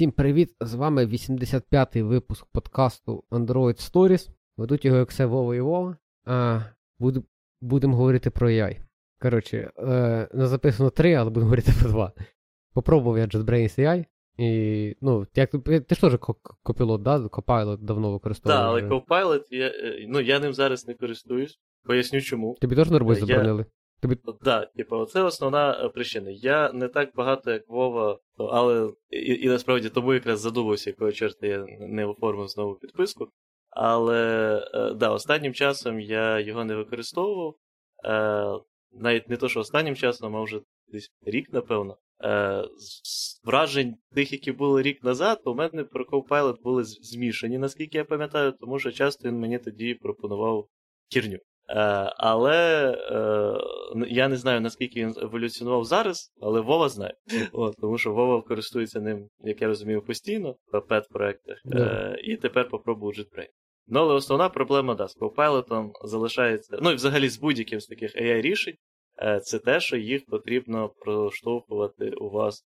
Всім привіт! З вами 85-й випуск подкасту Android Stories. Ведуть його як все Вова і Вова. А, буду, Будемо говорити про AI. Коротше, е, не записано 3, але будемо говорити про 2. Попробував я JetBrains AI. І, ну, як, Ти ж теж копілот, да? Copilot давно використовуєш. Так, але Copilot, я, е, ну, я ним зараз не користуюсь. Поясню чому. Тобі теж на роботі заборонили? Тобі... Так, типу, це основна е, причина. Я не так багато, як Вова, але і, і насправді тому якраз задумався, якого черта я не оформив знову підписку. Але е, да, останнім часом я його не використовував. Е, навіть не то, що останнім часом, а вже десь рік, напевно. З вражень тих, які були рік назад, у мене про Copilot були змішані, наскільки я пам'ятаю, тому що часто він мені тоді пропонував херню. Е, але е, я не знаю, наскільки він еволюціонував зараз, але Вова знає. От, Тому що Вова користується ним, як я розумію, постійно в пет-проектах. Yeah. І тепер попробую JetBrains. Ну, але основна проблема да, з Copilot залишається. Ну і взагалі з будь-яким з таких AI-рішень, е, це те, що їх потрібно проштовхувати у вас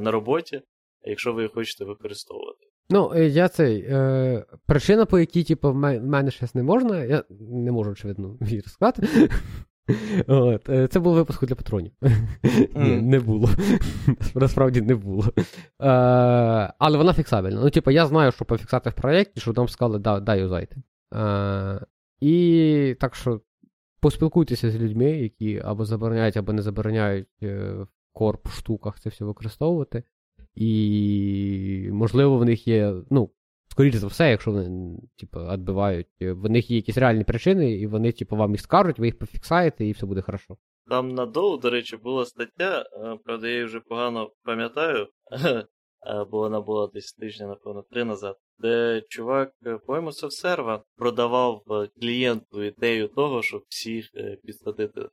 на роботі, якщо ви їх хочете використовувати. Ну, е, я цей. Е, Причина, по якій, типу, в мене щось не можна, я не можу, очевидно, її розказати. От, е, Це був випуск для патронів. Ні, Не було. Насправді не було. Е, Але вона фіксабельна. Ну, типу, я знаю, що пофіксати в проєкті, що там сказали, да, дай юзайте. Е, І так що поспілкуйтеся з людьми, які або забороняють, або не забороняють в корп штуках це все використовувати. І, можливо, в них є, ну, скоріше за все, якщо вони, типу, відбивають, в них є якісь реальні причини, і вони, типу, вам їх скажуть, ви їх пофіксаєте, і все буде хорошо. Там на Доу, до речі, була стаття, е, правда, я її вже погано пам'ятаю, е, бо вона була десь тижня, напевно, три назад, де чувак, е, по-моєму, серва продавав клієнту ідею того, щоб всіх підсадити.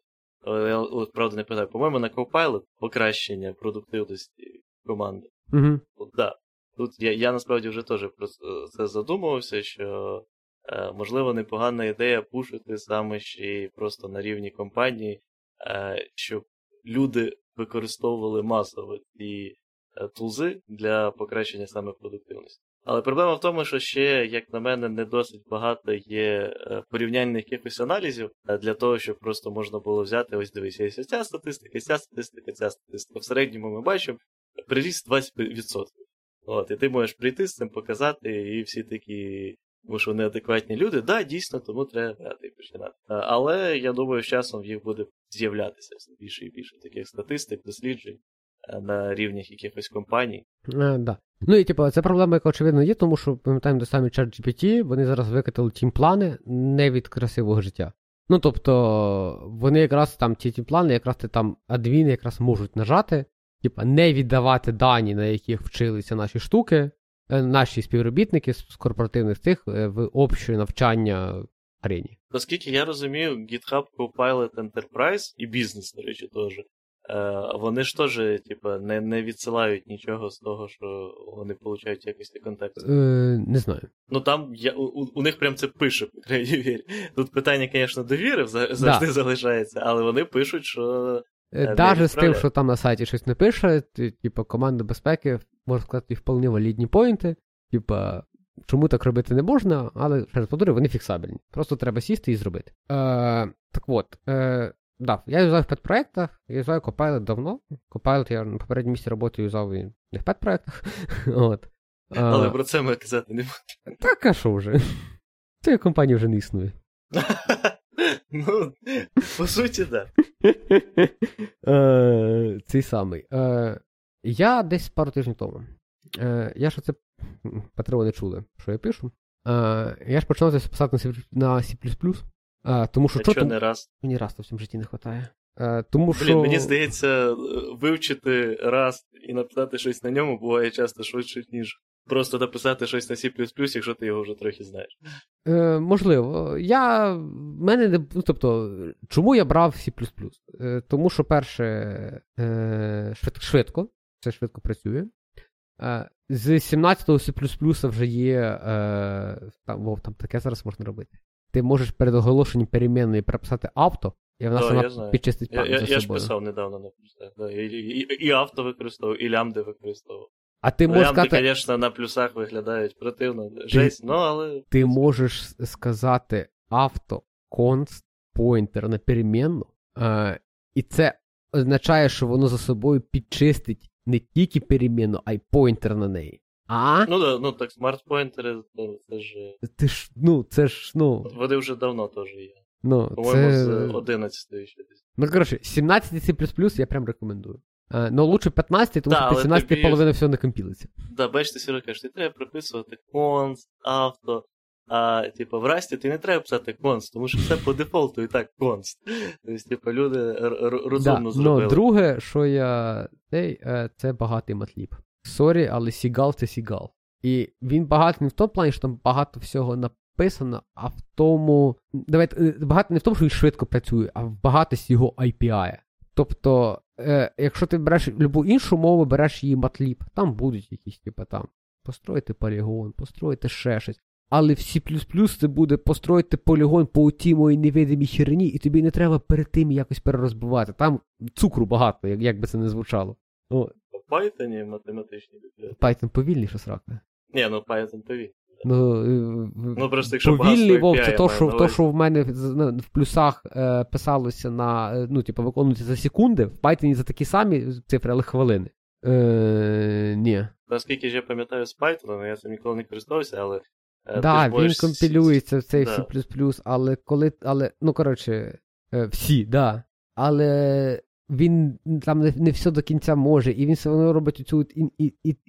Я правда не пам'ятаю, по-моєму, на Copilot покращення продуктивності команди. Угу. Да. Тут я я насправді вже теж про це задумувався, що е, можливо непогана ідея пушити саме ще й просто на рівні компанії, е, щоб люди використовували масово ці е, тулзи для покращення саме продуктивності. Але проблема в тому, що ще, як на мене, не досить багато є е, порівняльних якихось аналізів е, для того, щоб просто можна було взяти, ось дивися, ось ця статистика, ця статистика, ця статистика. В середньому ми бачимо, приріст 20%. От, І ти можеш прийти з цим показати, і всі такі, тому що неадекватні люди, да, дійсно, тому треба брати і починати. Але я думаю, з часом їх буде з'являтися все більше і більше таких статистик, досліджень е, на рівнях якихось компаній. А, да. Ну і типу, це проблема, яка очевидно є, тому що пам'ятаємо до самі ChatGPT, вони зараз викатили тім плани не від красивого життя. Ну тобто, вони якраз там ті тім плани, якраз ти там адміни якраз можуть нажати типа, не віддавати дані, на яких вчилися наші штуки, е, наші співробітники з корпоративних цих е, в обще навчання арені. Наскільки я розумію, GitHub Copilot Enterprise і бізнес, до речі, теж. Е, вони ж теж, типа, не не відсилають нічого з того, що вони получають якийсь контекст. Е, Не знаю. Ну там я, у, у них прям це пише, по крайній мірі. Тут питання, звісно, довіри завжди да. залишається, але вони пишуть, що Навіть е, з тим, що там на сайті щось не пише, типу, команда безпеки, можна сказати, вполне валідні поінти. Типа, чому так робити не можна, але через повторюю, вони фіксабельні. Просто треба сісти і зробити. Е, Так от, е, да, я юзав в пет-проєктах, я юзаю Copilot давно. Copilot я на попередньому місці роботи юзав і не в пет-проєктах. От. Але про це ми казати не будемо. Так, а що вже? Цієї компанії вже не існує. Ну, по суті, так. Е, цей самий. Е, я десь пару тижнів тому. Е, я ж це патреони чули, що я пишу. Я ж почав писати на C. Тому що що не раз? Мені раз то в цьому житті не вистачає. Тому Блін, що... Мені здається, вивчити раз і написати щось на ньому буває часто швидше, ніж просто написати щось на C, якщо ти його вже трохи знаєш. Е, Можливо. Я мене не ну, тобто, чому я брав C? Е, Тому що, перше, е, швидко, це швидко працює. Е, з 17-го C вже є. Е, там, вов, там таке зараз можна робити. Ти можеш перед оголошенням перемінної переписати авто, і вона да, сама підчистить пам'ять. Я, я, я ж писав недавно на да, і, і, і, авто використовував, і лямди використовував. А ти можеш сказати, звісно, на плюсах виглядають противно. Жесть, ну але. ти можеш сказати авто const pointer на перемінну, е, і це означає, що воно за собою підчистить не тільки перемінну, а й поінтер на неї. А? Ну да, ну так смарт-поінтери, це ж. Ти ж, ну, це ж, ну, Вони вже давно теж є. ну, По-моєму, це... з 11 ще десь. Ну, коротше, 17 C++ я прям рекомендую. Е, ну, лучше 15, тому Да, що але під 17 тобі- половина всього не компілиться. Да, бачите, Сіро каже, ти треба приписувати конст, авто. А, типу, в Расті ти не треба писати конст, тому що це по дефолту і так конст. Тобто, типу, люди розумно Да, зробили. ну, друге, що я. Цей, е, це багатий math lib. Sorry, але CGAL це CGAL. І він багатий не в тому плані, що там багато всього написано, а в тому. Давайте, е, багато не в тому, що він швидко працює, а в багатості його API. Тобто, е, якщо ти береш любу іншу мову, береш її math lib, там будуть якісь, типу, там, построїти полігон, построїти ще щось. Але в C++ це буде построїти полігон по тій моїй невидимій херні, і тобі не треба перед тим якось перерозбивати. Там цукру багато, як, як би це не звучало. Ну, В Python математичні бібліотеки. Python повільніше срака. Ні, ну Python повільно. Ну, е, Ну, просто якщо повільний вовк, це то, що, то, що в мене в плюсах е, писалося на, е, ну, типу, виконується за секунди, в Python за такі самі цифри, але хвилини. Е, ні. Наскільки ж я пам'ятаю з Python, я цим ніколи не користувався, але. е, Да, він можеш компілюється в цей да. C++, але коли. Але, ну, коротше, е, всі, да. Але він там не, не все до кінця може, і він все одно робить цю ін,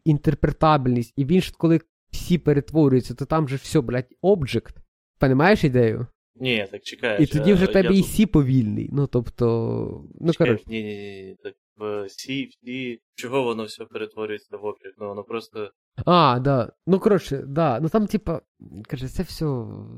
інтерпретабельність. І він ж коли всі перетворюються, то там же все, блядь, обджект. Понімаєш ідею? Ні, так чекай. І тоді вже я, тебе я і сі повільний. Ну, тобто. Ну, коротше. Ні, ні, ні, так в C, в C, чого воно все перетворюється в об'єкт? Ну, воно просто. А, да. Ну, коротше, да. Ну там, типа, каже, це все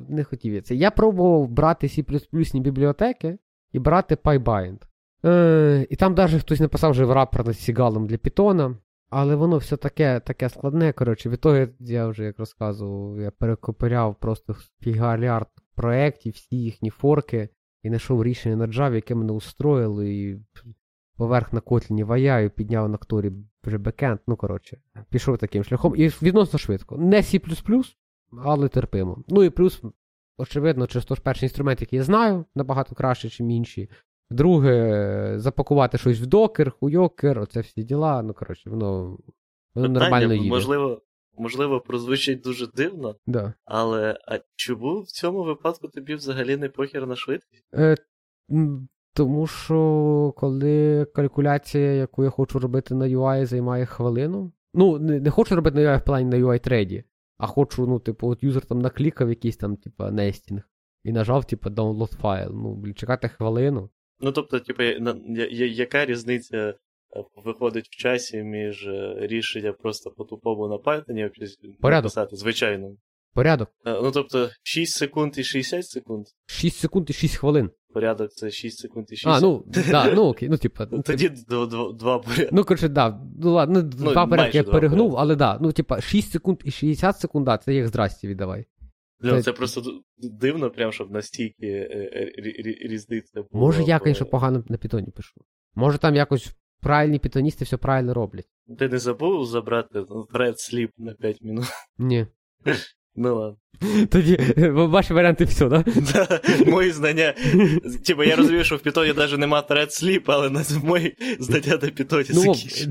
не хотів я це. Я пробував брати C бібліотеки і брати PyBind. Е, і там навіть хтось написав вже рапор над Сігалом для Python, але воно все таке таке складне. Коротше, від того я вже як розказував, я перекопиряв просто фігалярд проєктів, всі їхні форки, і знайшов рішення на Java, яке мене устроїло, і поверх на Kotlin ваяю, підняв на Кторі вже бекенд, ну коротше, пішов таким шляхом. І відносно швидко. Не C++, але терпимо. Ну і плюс, очевидно, через той ж перший інструмент, який я знаю, набагато краще, ніж інші. Друге, запакувати щось в докер, хуйокер, оце всі діла. Ну, коротше, воно, воно нормально їде. можливо, можливо, прозвучить дуже дивно, Да. але а чому в цьому випадку тобі взагалі не похер на швидкість? Е, тому що коли калькуляція, яку я хочу робити на UI, займає хвилину. Ну, не, не хочу робити на UI в плані на UI треді, а хочу, ну, типу, от юзер там наклікав якийсь там, типу, нестінг і нажав, типу, download файл. Ну, блін, чекати хвилину. Ну, тобто, типу, яка різниця е, виходить в часі між е, рішення просто по-тупому на Python Порядок. написати, звичайно. Порядок. Е, Ну, тобто, 6 секунд і 60 секунд. 6 секунд і 6 хвилин. Порядок це 6 секунд і 60 А, ну, да, ну окей, ну, типа. Ну, Тоді дв- дв- два порядки. Ну, коротше, да, ну ладно, ну, два порядки я перегнув, але да, ну, типа, 6 секунд і 60 секунд, да, це як здрасті віддавай. Це- це просто дивно, прям, щоб настільки е, е, рі- рі- різниця була. Може, я, звісно, погано на питоні пишу. Може, там якось правильні питоністи все правильно роблять. Ти не забув забрати thread sleep на 5 минут? Ні. Ну ладно. Тоді ваші варіанти все, да? Да, Мої знання. Типа, я розумію, що в Python навіть нема thread sleep, але на мої знання на Python Ну.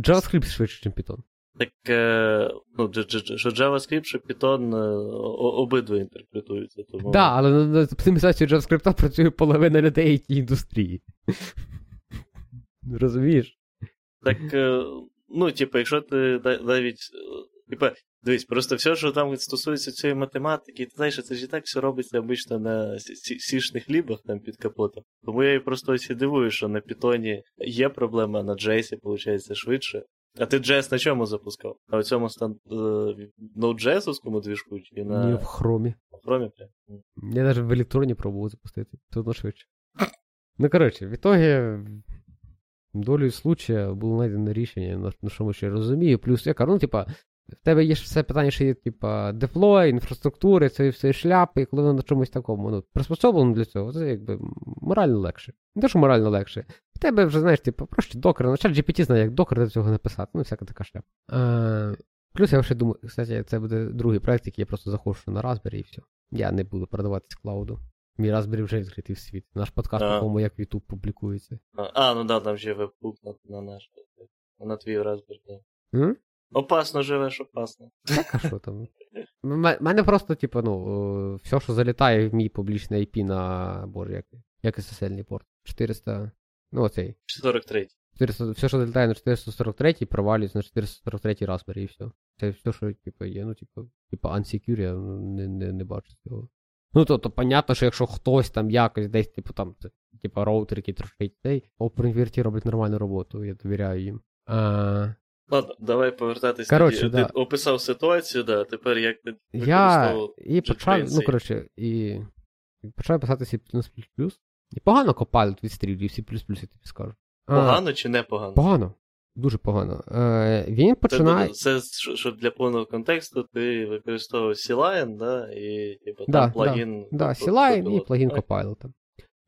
JavaScript швидше, ніж Python. Так, е, ну, що JavaScript, що Python е, обидва інтерпретуються. Тому... Так, да, але над оптимізацією JavaScript працює половина людей тієї індустрії. Розумієш? Так, е, ну, типу, якщо ти навіть. Типа, дивись, просто все, що там стосується цієї математики, ти знаєш, це ж і так все робиться обично на сі- сі- сішних лібах там під капотом. Тому я і просто ось і дивую, що на Python є проблема, а на JS, виходить, швидше. А ти JS на чому запускав? На цьому стан... е, Node.js-овському двіжку чи на Ні, в хромі. Chrome прям? Я навіть в електроні пробував запустити. Це одно швидше. Ну, коротше, в ітогі, долею случая було знайдено рішення, на, що ми ще розумію. Плюс я кажу, ну, типа, в тебе є ж все питання, що є, типа, деплой, інфраструктури, це все шляпи, і коли воно на чомусь такому ну, приспособлено для цього, це якби морально легше. Не те, що морально легше. В тебе вже, знаєш, типу, проще докер, на чат GPT знає, як докер до цього написати, ну, всяка така шляпа. Е, Плюс я вже думаю, кстати, це буде другий проект, який я просто захочу на Raspberry і все. Я не буду продавати з клауду. Мій Raspberry вже відкритий в світ. Наш подкаст, по тому як в YouTube публікується. А, ну да, там ще веб-пук на, на наш. На твій Raspberry, так. М? Опасно живеш, опасно. Так, а що там? У мене просто, типу, ну, все, що залітає в мій публічний IP на боже, як, як SSL порт. 400. Ну, оцей. 43. 400, все, що залітає на 443, провалюється на 443 Raspberry і все. Це все, що типу, є. Ну, типу, типу unsecure, я не, не, не бачу цього. Ну, тобто, понятно, що якщо хтось там якось десь, типу, там, типу, роутер, який трошки цей, OpenVRT робить нормальну роботу, я довіряю їм. А... Ладно, давай повертатись. Тоді. да. Ти описав ситуацію, да, тепер як ти Я і почав, ну, коротше, і почав писати C++, і погано копали відстрілює C++, я тобі скажу. Погано а, чи не погано? Погано. Дуже погано. Е, Він починає. Це, це що для повного контексту ти використовував C-Line, да, і типу, да, там плагін. Да, да C-Line і плагін Copilot.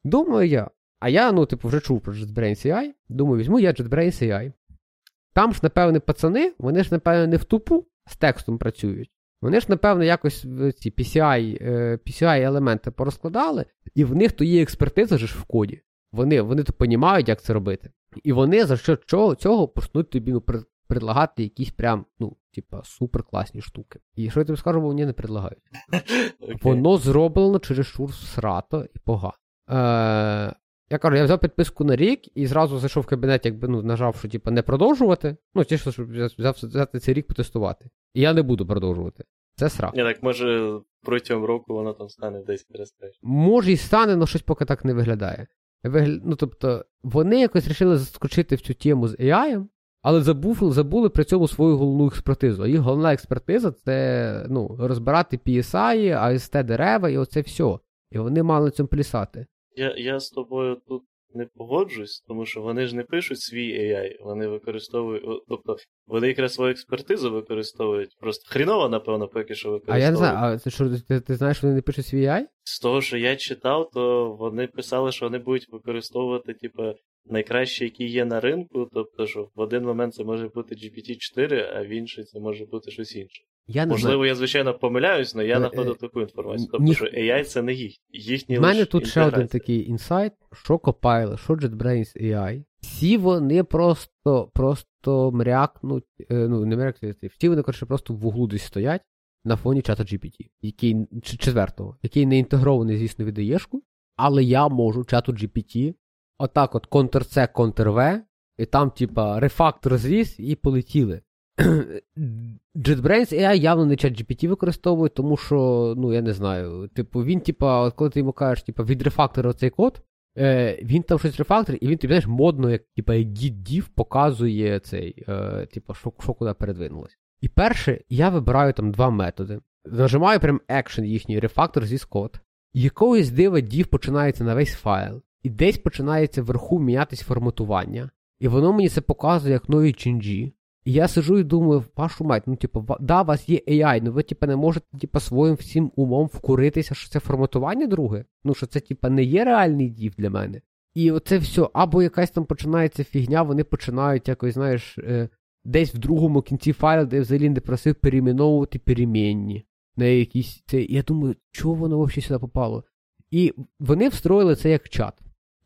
Думаю я. А я, ну, типу, вже чув про JetBrains AI. Думаю, візьму я JetBrains AI. Там ж, напевне, пацани, вони ж, напевне, не в тупу з текстом працюють. Вони ж, напевно, якось ці PCI, PCI елементи порозкладали, і в них то є експертиза ж в коді. Вони вони то розуміють, як це робити. І вони за що цього, цього почнуть тобі ну, предлагати якісь прям, ну, типа, супер класні штуки. І що я тобі скажу, бо вони не предлагають. Okay. Воно зроблено через шур срато і погано. Е, я кажу, я взяв підписку на рік і зразу зайшов в кабінет, якби ну, нажав, що типу, не продовжувати. Ну, тісно, щоб взяв взяти цей рік потестувати. І я не буду продовжувати. Це срак. Ні, так може протягом року воно там стане десь перестаєш. Може і стане, але щось поки так не виглядає. Вигля... Ну, тобто, вони якось вирішили заскочити в цю тему з AI, але забули, забули при цьому свою головну експертизу. А їх головна експертиза це ну, розбирати PSI, AST дерева і оце все. І вони мали на цьому плясати. Я я з тобою тут не погоджуюсь, тому що вони ж не пишуть свій AI, вони використовують, тобто вони якраз свою експертизу використовують. Просто хріново, напевно, поки що використовують. А я не знаю, а це що ти, ти знаєш, вони не пишуть свій AI? З того, що я читав, то вони писали, що вони будуть використовувати, типу, найкращі, які є на ринку. Тобто, що в один момент це може бути GPT-4, а в інший це може бути щось інше. Я не Можливо, знаю. я, звичайно, помиляюсь, але я знаходив е, таку інформацію. Тобто, Ні... що AI це не їх. їхні У мене тут ще один такий інсайт, що Copilot, що JetBrains AI. Всі вони просто просто мрякнуть, е, ну, не мрякнуть, всі вони, коротше, просто в углу десь стоять на фоні чата GPT, який четвертого, який не інтегрований, звісно, від Єшку, але я можу чату GPT отак от Ctrl-C, Ctrl-V, і там, типа, рефактор зріс і полетіли. JetBrains AI явно не чат GPT використовує, тому що, ну, я не знаю, типу, він, типа, коли ти йому кажеш, типа, відрефактори цей код, е, він там щось рефакторить, і він тобі, знаєш, модно, як типа, git показує цей, е, типа, що, що куди передвинулось. І перше, я вибираю там два методи. Нажимаю прям екшен їхній рефактор зі код. Якогось дива div починається на весь файл, і десь починається вверху мінятись форматування. І воно мені це показує як нові ченджі. І я сижу і думаю, вашу мать, ну, типу, да, у вас є AI, ну ви, типу, не можете, типу, своїм всім умом вкуритися, що це форматування друге. Ну, що це, типу, не є реальний дів для мене. І оце все, або якась там починається фігня, вони починають якось, знаєш, е, десь в другому кінці файлу, де взагалі не просив перейменовувати перемінні на якісь це. Я думаю, чого воно взагалі сюди попало? І вони встроїли це як чат.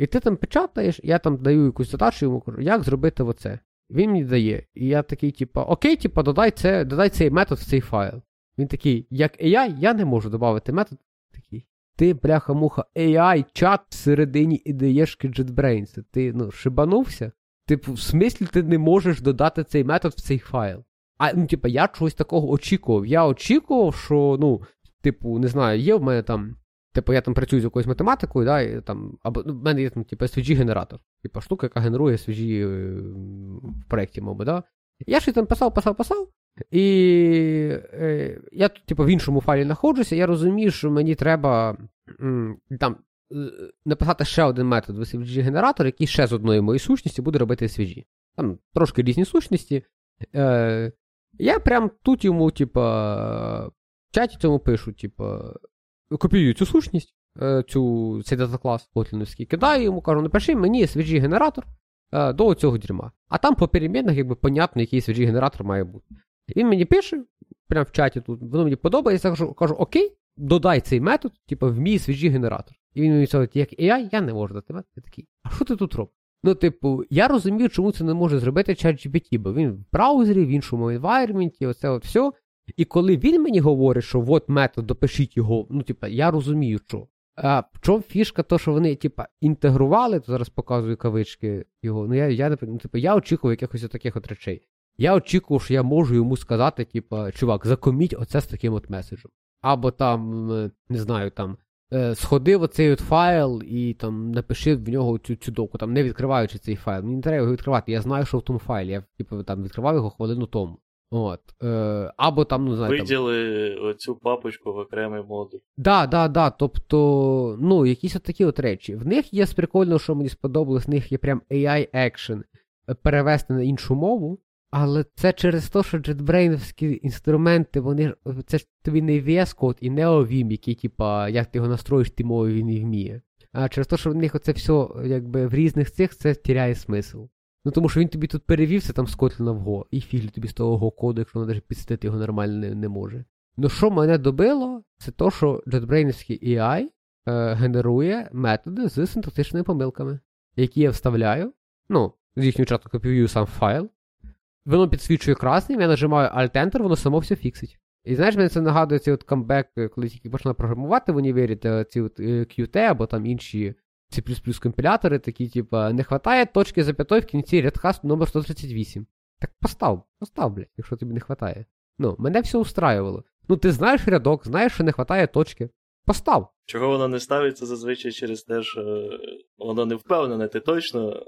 І ти там печатаєш, я там даю якусь задачу, йому кажу, як зробити оце. Він мені дає. І я такий, типу, окей, типу, додай це, додай цей метод в цей файл. Він такий, як AI, я не можу додати метод. Такий. Ти, бляха-муха, AI, чат всередині ідеєшки JetBrains. Ти ну, шибанувся? Типу, в смислі ти не можеш додати цей метод в цей файл. А ну, типу, я чогось такого очікував. Я очікував, що, ну, типу, не знаю, є в мене там Типу, я там працюю з якоюсь математикою, да, і там, або ну, в мене є там, типу, SVG-генератор. Типу, штука, яка генерує SVG е, в проєкті, мабуть, да. Я щось там писав, писав, писав. І е, я тут, типу, в іншому файлі знаходжуся, я розумію, що мені треба там е, написати ще один метод в SVG-генератор, який ще з одної моєї сущності буде робити SVG. Там трошки різні сущності. Е, Я прям тут йому, типу, в чаті цьому пишу, типу копіюю цю сущність, е, цю, цей дата-клас котліновський, кидаю йому, кажу, напиши мені SVG-генератор е, до цього дерьма. А там по перемінах, якби понятно, який SVG-генератор має бути. Він мені пише, прямо в чаті тут, воно мені подобається, я кажу, кажу окей, додай цей метод, типу, вмій свіжі генератор. І він мені сказав, як AI, я не можу дати метод. Я такий, а що ти тут робиш? Ну, типу, я розумію, чому це не може зробити ChatGPT, бо він в браузері, в іншому environment, оце от все. І коли він мені говорить, що от метод, допишіть його, ну, типу, я розумію, що. А в чому фішка, то, що вони, типа, інтегрували, то зараз показую кавички його. Ну, я я, ну, типу, я очікував якихось таких от речей. Я очікував, що я можу йому сказати, типа, чувак, закоміть оце з таким от меседжем. Або там, не знаю, там, е, в оцей от файл і там напиши в нього цю цю доку, там, не відкриваючи цей файл. Мені не треба його відкривати. Я знаю, що в тому файлі. Я типу, там відкривав його хвилину тому. От. Е, Або там, ну знаєте. Виділи там... оцю папочку в окремий модуль. Да, да, да. Тобто, ну, якісь от такі от речі. В них є прикольно, що мені сподобалось, в них є прям AI Action е, перевести на іншу мову. Але це через те, що джетбрейновські інструменти, вони це ж тобі не VS Code і не OVIM, який, типа, як ти його настроїш, ти мовою він і вміє. А через те, що в них оце все якби в різних цих це тіряє смисл. Ну тому що він тобі тут перевівся там з Kotlin в Go, і фіглі тобі з того Go коду, якщо навіть підстити його нормально не, не може. Ну що мене добило, це то, що JetBrains AI е, генерує методи з синтактичними помилками, які я вставляю. Ну, з їхнього чату копіюю сам файл. Воно підсвічує красним, я нажимаю Alt-Enter, воно само все фіксить. І знаєш, мені це нагадує цей от камбек, коли тільки почала програмувати в універі, ці от е, Qt або там інші C++ компілятори, такі, типа, не вистачає точки зап'ятой в кінці рядка номер 138. Так постав, постав, блядь, якщо тобі не вистачає. Ну, мене все устраювало. Ну, ти знаєш рядок, знаєш, що не вистачає точки. Постав. Чого воно не ставиться зазвичай через те, що воно не впевнене, ти точно.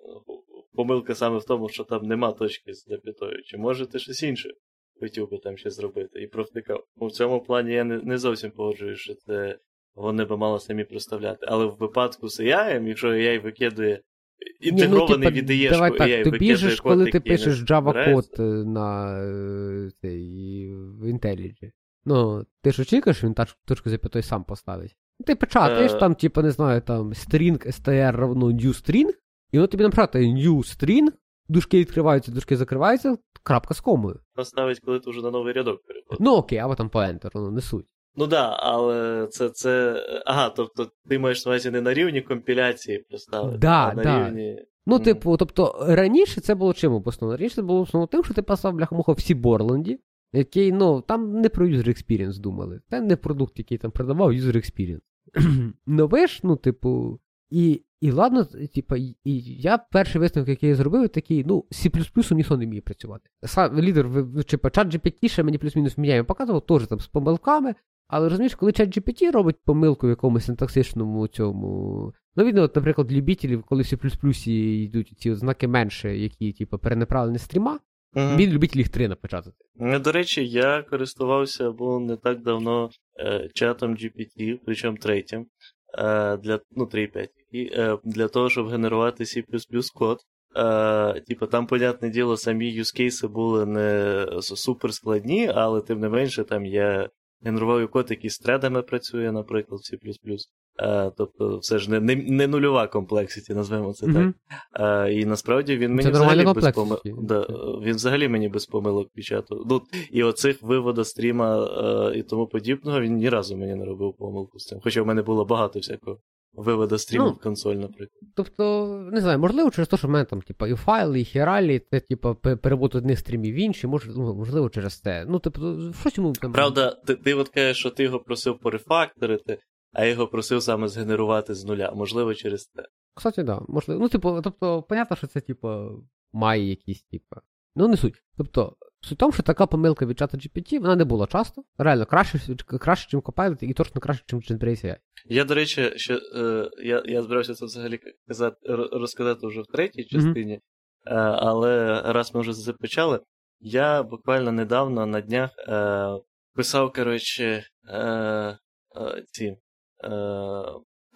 Помилка саме в тому, що там нема точки з зап'ятою. Чи може ти щось інше хотів би там ще зробити і провтикав. В цьому плані я не, не зовсім погоджуюсь, що це вони би мали самі проставляти. Але в випадку з AI, якщо AI викидує інтегрований Ні, ну, від Давай AI так, ти біжиш, коли ти пишеш Java код е, на е, цей, в IntelliJ. Ну, ти ж очікуєш, він точку зап'ятої сам поставить. Ти печатаєш, uh, там, типу, не знаю, там string str равно new string, і воно тобі напечатає new string, дужки відкриваються, дужки закриваються, крапка з комою. Поставить, коли ти вже на новий рядок переходиш. Ну окей, або там по Enter, воно не суть. Ну да, але це. це... Ага, тобто ти маєш на увазі не на рівні компіляції поставити, да, а на да. рівні. Ну, типу, тобто, раніше це було чим обосновано? Раніше це було основно тим, що ти поставив бляхамуха всі Борланді, який, ну, там не про user experience думали. Це не продукт, який там продавав user experience. Ну ви ж, ну, типу, і і ладно, типу, і, я перший висновок, який я зробив, такий, ну, C++ ніхто не вміє працювати. Сам лідер, типу, чат GPT ще мені плюс-мінус міняє, показував, теж там з помилками, але розумієш, коли чат GPT робить помилку в якомусь синтаксичному цьому. Ну, видно, от, наприклад, любителів, коли в C++ йдуть ці знаки менше, які, типу, перенаправлені стріма, uh він любить їх три напечатати. Ну, До речі, я користувався був не так давно е, чатом GPT, причому третім, е, для, ну, 3.5, і, е, для того, щоб генерувати C код. Е, Типу, там, понятне діло, самі юзкейси були не супер складні, але тим не менше, там є генерував код, який з тредами працює, наприклад, в C++. Е, тобто, все ж не не, не нульова комплексіті, назвемо це mm-hmm. так. Е, і насправді він мені це взагалі без помил... Да, він взагалі мені без помилок печатав. Ну, І оцих вивода стріма е, і тому подібного він ні разу мені не робив помилку з цим. Хоча в мене було багато всякого виводу стріму ну, в консоль, наприклад. Тобто, не знаю, можливо, через те, що в мене там, типу, і файли, і хіралі, це, типу, перевод одних стрімів в інші, може, ну, можливо, через те. Ну, тобто, щось йому там. Правда, ти, ти от кажеш, що ти його просив порефакторити, а я його просив саме згенерувати з нуля. Можливо, через те. Кстати, да, можливо. Ну, типу, тобто, понятно, що це, типу, має якісь, типу. Ну, не суть. Тобто, Суть в тому, що така помилка від чата GPT, вона не була часто. Реально, краще, краще ніж Copilot, і точно краще, ніж JetBrains AI. Я, до речі, ще е, я я збирався це взагалі казати, розказати вже в третій частині, mm-hmm. е, але раз ми вже це почали, я буквально недавно на днях е, писав, коротше, е, е, ці. Е,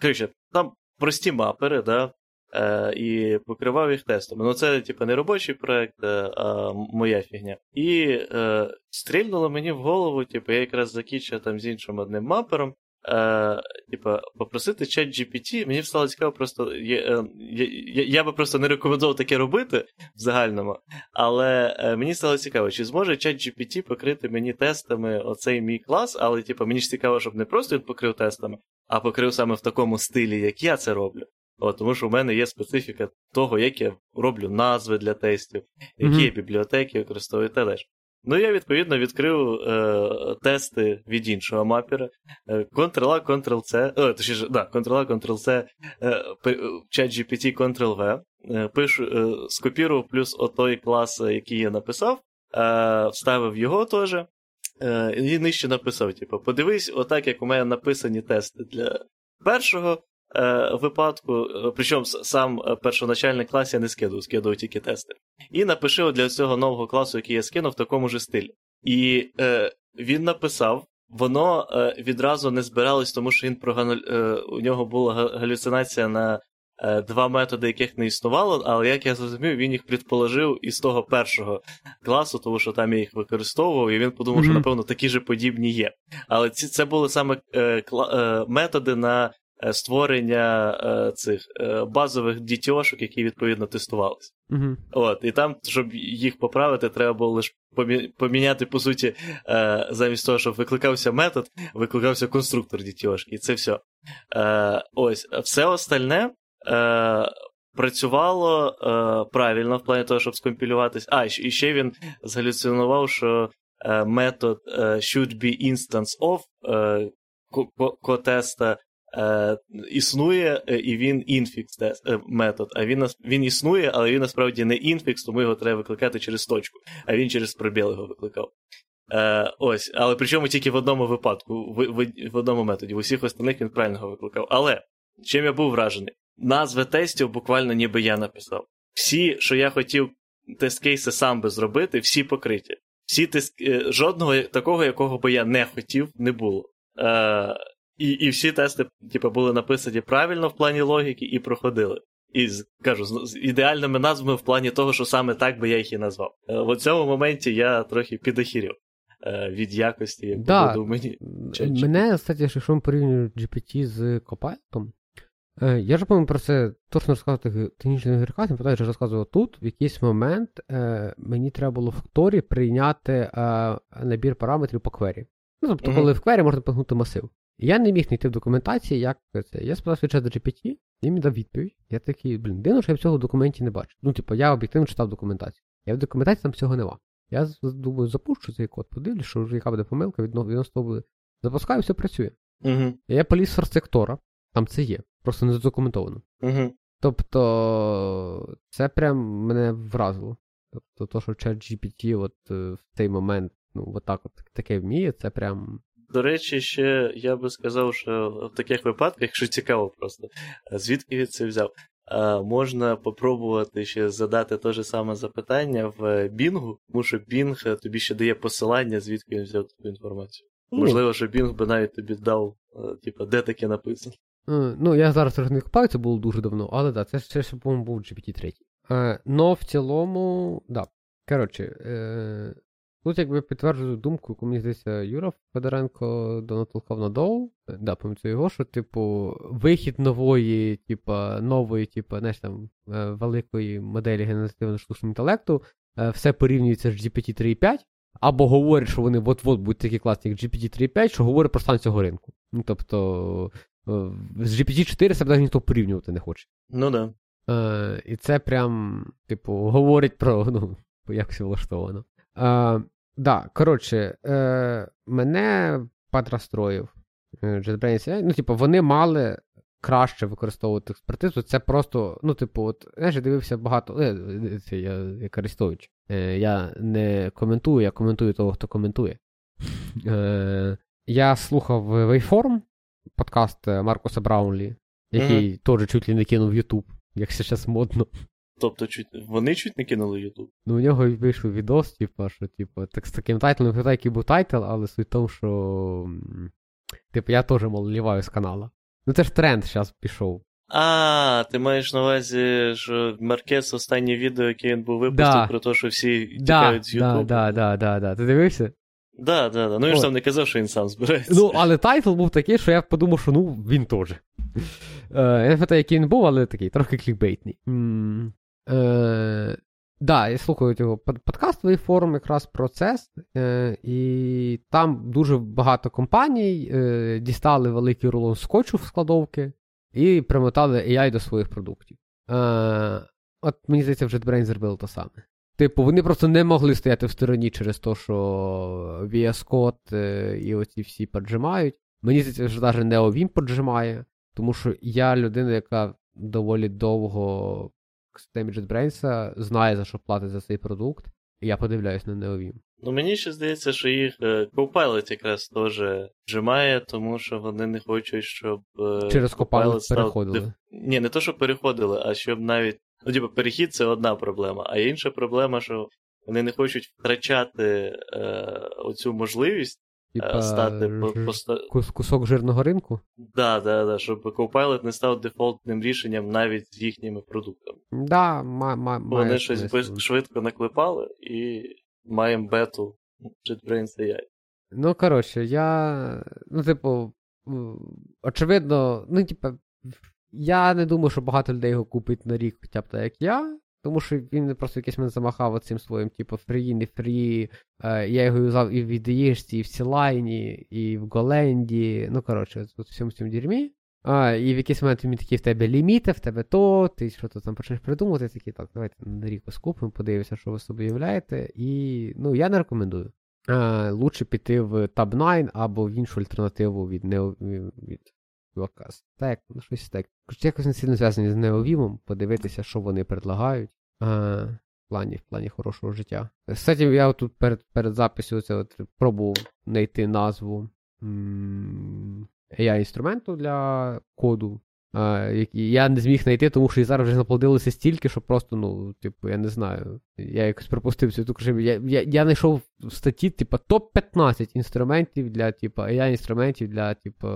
коротше, там прості мапери, да, е, і покривав їх тестами. Ну, це, типу, не робочий проект, е, а моя фігня. І е, стрільнуло мені в голову, типу, я якраз закінчив там з іншим одним мапером. е, типа, попросити чат GPT, мені стало цікаво, просто я, е, я, я, я би просто не рекомендував таке робити в загальному, але е, мені стало цікаво, чи зможе чат GPT покрити мені тестами оцей мій клас, але типа, мені ж цікаво, щоб не просто він покрив тестами, а покрив саме в такому стилі, як я це роблю. От, Тому що в мене є специфіка того, як я роблю назви для тестів, які mm-hmm. бібліотеки використовую та далі. Ну, я відповідно відкрив е, тести від іншого мапера. Е, Ctrl-A, Ctrl-C, о, точніше, да, Ctrl-A, Ctrl-C, е, chat GPT, Ctrl-V. Е, пишу, е, скопірував плюс отой клас, який я написав, е, вставив його теж. Е, і нижче написав: типу, подивись, отак, як у мене написані тести для першого е, випадку, е, причому сам е, першоначальний клас я не скидував, скидував тільки тести. І напиши для цього нового класу, який я скинув, в такому ж стилі. І е, він написав. Воно е, відразу не збиралось, тому що він прогану... е, у нього була галюцинація на е, два методи, яких не існувало, але як я зрозумів, він їх предположив із того першого класу, тому що там я їх використовував, і він подумав, mm-hmm. що, напевно, такі ж подібні є. Але ці, це були саме е, кла... методи на Е, створення е, цих е, базових дітьошок, які відповідно тестувалися. Uh-huh. От, І там, щоб їх поправити, треба було лише поміняти, по суті, е, замість того, щоб викликався метод, викликався конструктор дітьошки. І це все. Е, ось, все остальне. Е, Працювало е, правильно в плані того, щоб скомпілюватись. А, і ще він згалюцинував, що е, метод е, should be instance of е, котеста е, існує, е, і він інфікс е, метод. А він він існує, але він насправді не інфікс, тому його треба викликати через точку, а він через пробіл його викликав. Е, Ось, Але причому тільки в одному випадку, в, в, в одному методі. В усіх остальних він правильно викликав. Але чим я був вражений? Назви тестів буквально ніби я написав. Всі, що я хотів тест-кейси сам би зробити, всі покриті. Всі тест... Е, жодного такого, якого би я не хотів, не було. Е, і і всі тести типу, були написані правильно в плані логіки і проходили. І кажу, з ідеальними назвами в плані того, що саме так би я їх і назвав. Е, в цьому моменті я трохи підохірів е, від якості, як да. мені. Мене, кстати, якщо ми порівнюємо GPT з Copilot, е, я ж пам'ятаю про це точно розказувати технічним не я розказував тут, в якийсь момент мені треба було в факторі прийняти набір параметрів по квері. Ну, тобто, mm-hmm. коли в квері можна погнути масив. Я не міг знайти в документації, як це. Я спитав свій чат GPT, він мені дав відповідь. Я такий, блін, дивно, що я в цього документі не бачу. Ну, типу, я об'єктивно читав документацію. Я в документації там цього нема. Я думаю, запущу цей код, подивлюсь, що вже яка буде помилка, відносно буде. Запускаю, все працює. Uh-huh. Я поліз сектора, там це є, просто не задокументовано. Uh-huh. Тобто, це прям мене вразило. Тобто, то, що чат GPT от е, в цей момент, ну, отак от таке вміє, це прям до речі, ще я би сказав, що в таких випадках, якщо цікаво просто, звідки він це взяв, можна попробувати ще задати те ж саме запитання в Бінгу, тому що Бінг тобі ще дає посилання, звідки він взяв таку інформацію. Mm. Можливо, що Бінг би навіть тобі дав, типу, де таке написано. Mm, ну, я зараз трохи не купаю, це було дуже давно, але так, да, це ще, по-моєму, був GPT-3. Е, но в цілому, да. Коротше, е, Тут якби підтверджую думку, яку мені здається, Юра Федоренко донатолкав на доу. Да, пам'ятаю його, що, типу, вихід нової, типа, нової, типа, знаєш, там, е, великої моделі генеративного штучного інтелекту, е, все порівнюється з GPT 3.5, або говорить, що вони от-от будуть такі класні, як GPT 3.5, що говорить про стан цього ринку. Ну, тобто, е, з GPT 4 себе ніхто порівнювати не хоче. Ну да. І це прям, типу, говорить про ну, як все влаштовано. Е, Да, коротше, е, мене подрастроїв JetBrains AI. Ну, типу, вони мали краще використовувати експертизу. Це просто, ну, типу, от, знаєш, я дивився багато. Е, це я як Арестович. Е, я не коментую, я коментую того, хто коментує. Е, Я слухав Waveform, подкаст Маркуса Браунлі, який mm-hmm. теж чуть ли не кинув в YouTube, як зараз модно. Тобто, чуть, вони чуть не кинули Ютуб. Ну, у нього вийшов відос, типу, що, типу, так з таким тайтлом, не який був title, але суть в тому, що. Типу, я теж, мол, ліваю з канала. Ну це ж тренд зараз пішов. А, ти маєш на увазі, що Маркес останнє відео, яке він був випустив, да. про те, що всі тікають да, з Ютубу. Да, да, да, да, Ти дивився? Да, да, да. Ну він ж сам не казав, що він сам збирається. Ну, але title був такий, що я подумав, що ну, він теж. Е, я не пам'ятаю, який він був, але такий, трохи клікбейтний. Е, Да, я слухаю його подкастовий форум якраз про це. Е, і там дуже багато компаній е, дістали великий рулон скотчу в складовки і примотали AI до своїх продуктів. Е, От мені здається, вже JetBrains зробили те саме. Типу, вони просто не могли стояти в стороні через те, що VS Code е, і оці всі поджимають. Мені здається, що навіть NeoVim поджимає, тому що я людина, яка доволі довго в системі JetBrains знає, за що платить за цей продукт, і я подивляюсь на NeoVim. Ну мені ще здається, що їх е, Copilot якраз теж вжимає, тому що вони не хочуть, щоб. Е, через Copilot став... переходили. Ні, не то, щоб переходили, а щоб навіть. Ну, типу, перехід це одна проблема, а інша проблема, що вони не хочуть втрачати е, оцю можливість Типа, стати по, кусок жирного ринку? Да, да, да, щоб Copilot не став дефолтним рішенням навіть з їхніми продуктами. Да, ма, ма, Вони щось без, швидко наклепали і маємо бету JetBrains AI. Ну, коротше, я. Ну, типу, очевидно, ну, типу, я не думаю, що багато людей його купить на рік, хоча б так, як я. Тому що він просто якийсь мене замахав цим своїм, типу, фрі, не фрі. Е, я його юзав і в VDH, і в Сілайні, і в Голенді. Ну, коротше, тут всьому цьому дерьмі. А, І в якийсь момент він такий в тебе ліміти, в тебе то, ти що то там почнеш придумувати, такий, так, давайте на рік скупимо, подивимося, що ви собі уявляєте. І ну, я не рекомендую. А, Лучше піти в Tab 9 або в іншу альтернативу від Neo, від Стек, ну щось так. Якось не сильно зв'язані з Неовімом, подивитися, що вони предлагають. А, в плані в плані хорошого життя. Кстати, я тут перед перед записю це от пробував знайти назву AI-інструменту для коду які я не зміг знайти, тому що і зараз вже наплодилося стільки, що просто, ну, типу, я не знаю. Я якось припустив цю таку Я я, я знайшов в статті, типу, топ-15 інструментів для, типу, AI-інструментів для, типу,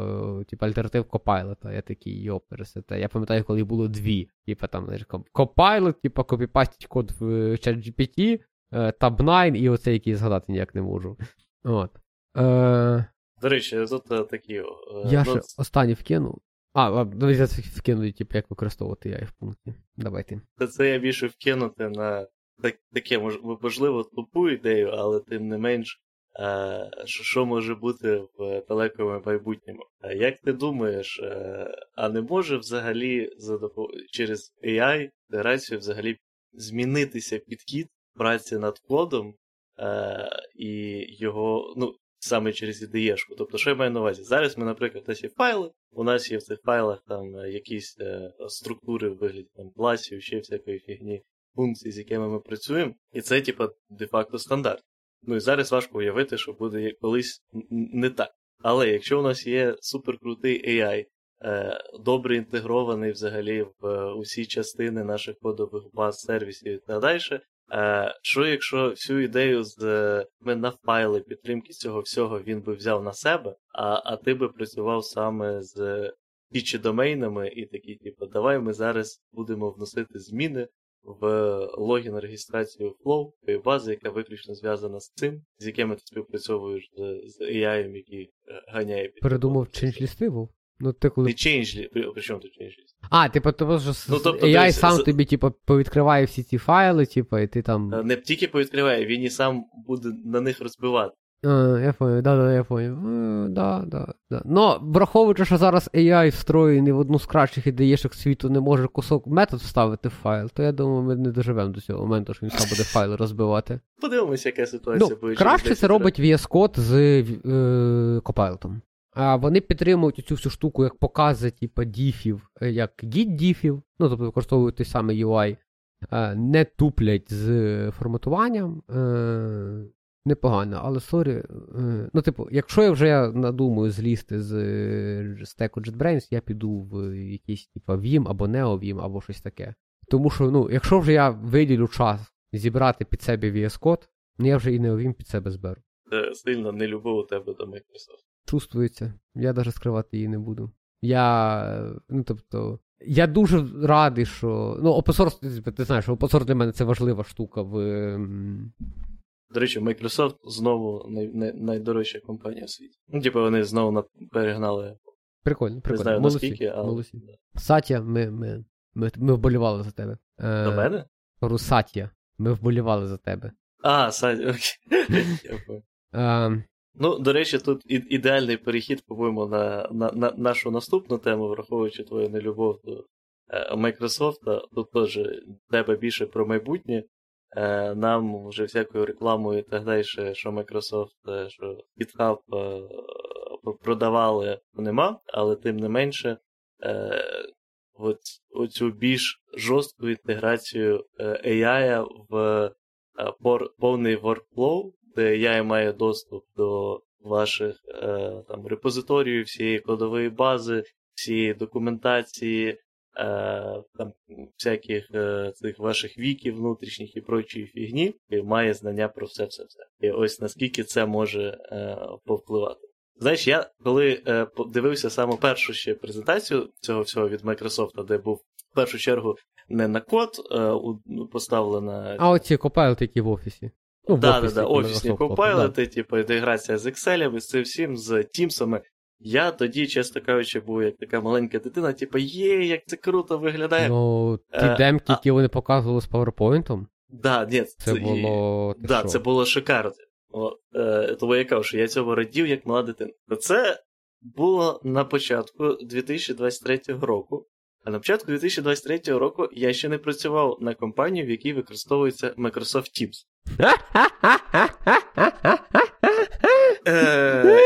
типу альтернатив Copilot. Я такий, йо, пересете. Я пам'ятаю, коли було дві. Типу, там, знаєш, Copilot, типу, копіпастить код в ChatGPT, Tab9 і оцей, який згадати ніяк не можу. От. Е... До речі, тут е, такі. Е, я ще останній вкинув. А, давайте вкинути, типу, як використовувати я в пункті. Давайте. Це я більше вкинути на так, таке, можливо, тупу ідею, але тим не менш, е, що може бути в далекому майбутньому. Як ти думаєш, е, а не може взагалі за допом... через AI інтеграцію взагалі змінитися підхід праці над кодом е, і його, ну, саме через IDE-шку. Тобто, що я маю на увазі? Зараз ми, наприклад, у нас є файли, у нас є в цих файлах там е, якісь е, структури в вигляді там, класів, ще всякої фігні, функцій, з якими ми працюємо, і це, типа, де-факто стандарт. Ну і зараз важко уявити, що буде колись не так. Але якщо у нас є суперкрутий AI, е, добре інтегрований взагалі в е, усі частини наших кодових баз сервісів і так далі, Е, що якщо всю ідею з ми на файли підтримки цього всього він би взяв на себе, а а ти би працював саме з пічі домейнами і такі, типу, давай ми зараз будемо вносити зміни в логін реєстрацію Flow, тої бази, яка виключно зв'язана з цим, з якими ти співпрацьовуєш з, з AI, який е, ганяє. Передумав change був? Ну, ти коли... Не change, при чому тут change А, типу, тому що ну, тобто, AI десь, сам з... тобі, типу, повідкриває всі ці файли, типу, і ти там. Не тільки повідкриває, він і сам буде на них розбивати. А, Я понял, да, да, я понял. Да, да, да. Но враховуючи, що зараз AI встроєний в одну з кращих ідеєшок світу не може кусок метод вставити в файл, то я думаю, ми не доживемо до цього моменту, що він сам буде файли розбивати. Подивимося, яка ситуація ну, буде. Краще це робить VS Code з е, Copilot. А Вони підтримують цю всю штуку як покази, типу, діфів, е, як git діфів, ну, тобто використовують той самий UI, е, не туплять з форматуванням. Е, непогано, але sorry. Ну, типу, якщо я вже надумаю злізти з стеку JetBrains, я піду в якийсь типу, Vim або NeoVim, або щось таке. Тому що, ну, якщо вже я виділю час зібрати під себе VS Code, ну я вже і NeoVim під себе зберу. Сильно не любов у тебе до Microsoft чувствується. Я навіть скривати її не буду. Я. Ну, тобто, я дуже радий, що. Ну, OpenSource, ти знаєш, OpenSource для мене це важлива штука в До речі, Microsoft знову най, най, найдорожча компанія в світі. Ну, типу, вони знову перегнали. Прикольно, прикольно. Не знаю, Молодці, наскільки, але. молодці. Сатя, ми, ми, ми, ми вболівали за тебе. Е, До мене? Русатія. Ми вболівали за тебе. А, Садя, окей. Ну, до речі, тут ідеальний перехід, по-моєму, на, на, на нашу наступну тему, враховуючи твою нелюбов до е, Microsoft. Тут теж тебе більше про майбутнє. Е, нам вже всякою рекламою і так далі, що Microsoft, е, що GitHub продавали, нема, але тим не менше, оцю більш жорстку інтеграцію AI в повний workflow, де AI має доступ до ваших е, там, репозиторіїв, всієї кодової бази, всієї документації, е, там, всяких е, цих ваших віків внутрішніх і прочої фігні, і має знання про все-все-все. І ось наскільки це може е, повпливати. Знаєш, я коли е, дивився саме першу ще презентацію цього всього від Microsoft, де був в першу чергу не на код е, ну, поставлена а оці копайлити, які в офісі. Ну, да, офісі, да, да, офісні Microsoft, компайлити, типу, інтеграція з Excel, з цим всім, з Тімсами. Я тоді, чесно кажучи, був як така маленька дитина, типу, є, як це круто виглядає. Ну, ті Е, демки, а- які вони показували з PowerPoint, да, ні, це і- було. Да, що? це було шикарно. О, е, тому я кажу, що я цього радів як мала дитина. Це було на початку 2023 року. А на початку 2023 року я ще не працював на компанії, в якій використовується Microsoft Teams. Е,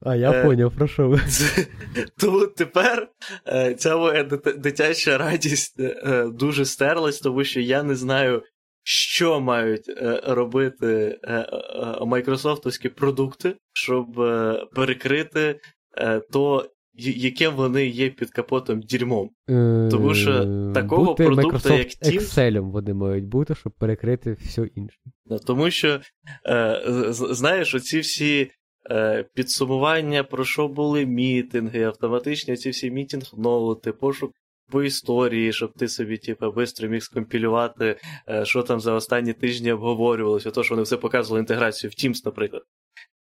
А я Е, поняв, про що ви. тому тепер е, ця моя дитяча радість дуже стерлась, тому що я не знаю, що мають робити майкрософтовські продукти, щоб перекрити то, я- яким вони є під капотом дірмом. Тому що Е, такого бути продукту, Microsoft як Teams- Excel вони мають бути, щоб перекрити все інше. Тому що, е, знаєш, оці всі е, підсумування, про що були мітинги, автоматичні ці всі мітинг-ноути, пошук по історії, щоб ти собі, типу, швидко міг скомпілювати, е, що там за останні тижні обговорювалося, то, що вони все показували інтеграцію в Teams, наприклад.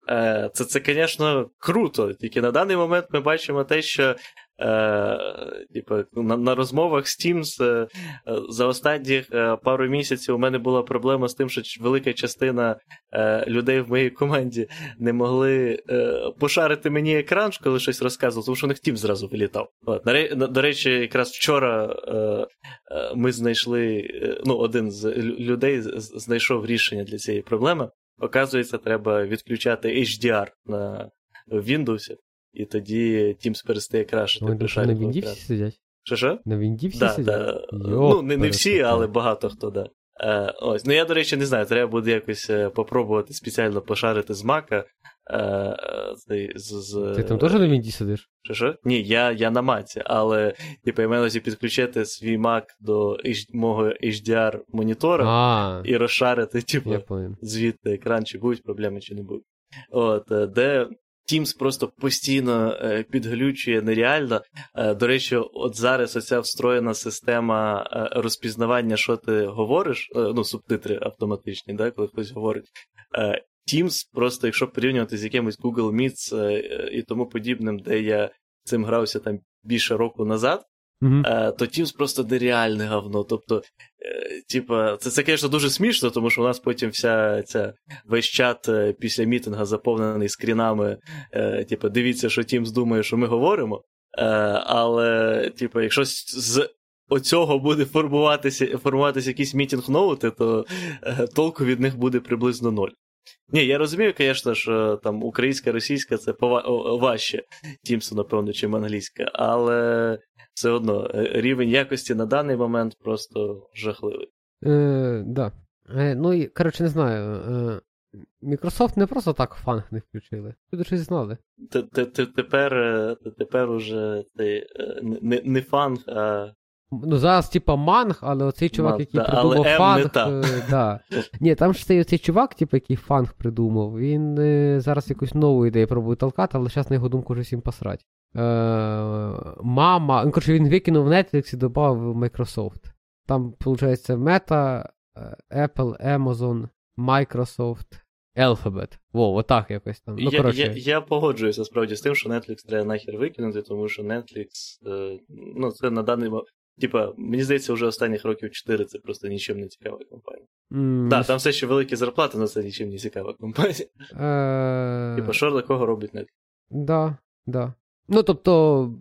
Е, Це, це, звісно, круто. Тільки на даний момент ми бачимо те, що е, типу, на, на розмовах з Teams е, за останні пару місяців у мене була проблема з тим, що велика частина людей в моїй команді не могли пошарити мені екран, коли щось розказував, тому що у них Teams зразу вилітав. От, до речі, якраз вчора ми знайшли, ну, один з людей знайшов рішення для цієї проблеми. Оказується, треба відключати HDR на Windows, і тоді Teams перестає крашити. Вони при на Вінді всі сидять? Що що? На Вінді всі Да, сидять? да. Йо, Ну, не, не всі, але багато хто, да. Е, ось. Ну я, до речі, не знаю, треба буде якось е, попробувати спеціально пошарити з Мака. Е, е, з, з... Ти там теж на Вінді сидиш? Що, що? Ні, я, я на маці, але типу, я маю підключити свій Mac до мого HDR монітора А, і розшарити, типу, звідти екран, чи будуть проблеми, чи не будуть. От, е, де Teams просто постійно е, підглючує нереально. До речі, от зараз оця встроєна система розпізнавання, що ти говориш, ну, субтитри автоматичні, да, коли хтось говорить. Teams, просто якщо порівнювати з якимось Google Meets е, е, і тому подібним, де я цим грався там більше року назад, е, то Teams просто нереальне говно. Тобто, типа, це, це, звісно, дуже смішно, тому що у нас потім вся ця весь чат після мітинга заповнений скрінами. Типа, дивіться, що Teams думає, що ми говоримо. Але, типа, якщо з- оцього буде формуватися, формуватися якісь мітінг-ноути, то е, толку від них буде приблизно ноль. Ні, я розумію, звісно, що там українська, російська це пова- важче Тімсу, напевно, чим англійська, але все одно е, рівень якості на даний момент просто жахливий. Е, да. Е, ну і, коротше, не знаю. Е, Microsoft не просто так фанг не включили. Люди щось знали. Тепер, е, тепер уже е, не фанг, а Ну, зараз, типа, MAANG, але оцей чувак, MAANG, який да, придумав не FAANG. Е, да. Ні, там ж цей оцей чувак, типу, який FAANG придумав, він е, зараз якусь нову ідею пробує толкати, але зараз на його думку вже всім посрать. Е, MAMAA. Ну, коротше, він викинув Netflix і додав Microsoft. Там, виходить, Meta, Apple, Amazon, Microsoft, Alphabet. Во, отак якось там. Ну, я, я я, погоджуюся справді з тим, що Netflix треба нахер викинути, тому що Netflix, е, ну, це на даний момент. Типа, мені здається, вже останніх років 4 це просто нічим не цікава компанія. Mm, да, там все ще великі зарплати, але це нічим не цікава компанія. Uh... Типа, що для кого робить Netflix? Да, да. Ну, тобто,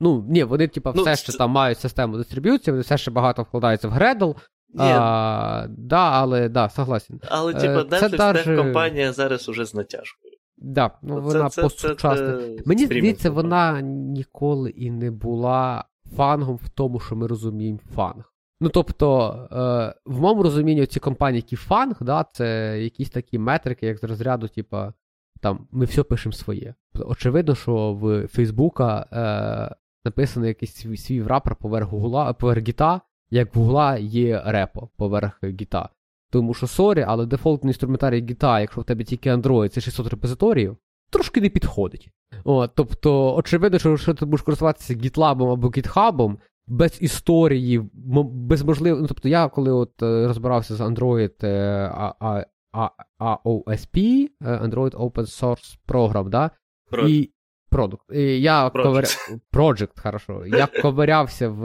ну, ні, вони, типа, ну, все ще це... там мають систему дистриб'юції, вони все ще багато вкладаються в Gradle, а, да, але да, согласен. Але, типу, Netflix даже... компанія зараз уже з натяжкою. Да, ну, вона постсучасна. Мені здається, вона ніколи і не була фангом в тому, що ми розуміємо фанг. Ну, тобто, е, в моєму розумінні ці компанії, які фанг, да, це якісь такі метрики, як з розряду, типа, там, ми все пишемо своє. Очевидно, що в Фейсбука е, написано якийсь свій, свій рапор поверх Гугла, поверх Гіта, як в Гугла є репо поверх гіта. Тому що sorry, але дефолтний інструментарій гіта, якщо в тебе тільки Android, це 600 репозиторіїв, трошки не підходить. О, тобто, очевидно, що якщо ти будеш користуватися GitLab або GitHub, без історії, без можливості. Ну, тобто, я коли от е, розбирався з Android AOSP, е, Android Open Source Program, да? і Продукт. Я ковиря... Project, хорошо. Я ковирявся в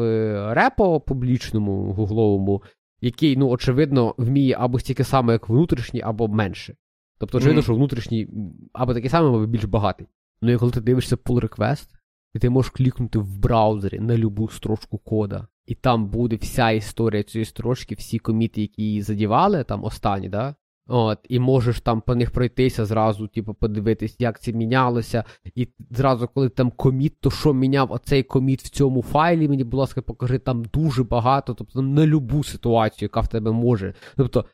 репо публічному гугловому, який, ну, очевидно, вміє або стільки саме, як внутрішній, або менше. Тобто, очевидно, mm-hmm. що внутрішній або такий самий, або більш багатий. Ну і коли ти дивишся pull request, і ти можеш клікнути в браузері на любу строчку кода, і там буде вся історія цієї строчки, всі коміти, які її задівали, там останні, да? От, І можеш там по них пройтися, зразу, типу, подивитись, як це мінялося. І зразу, коли там коміт, то що міняв оцей коміт в цьому файлі, мені, будь ласка, покажи там дуже багато, тобто на любу ситуацію, яка в тебе може. Тобто,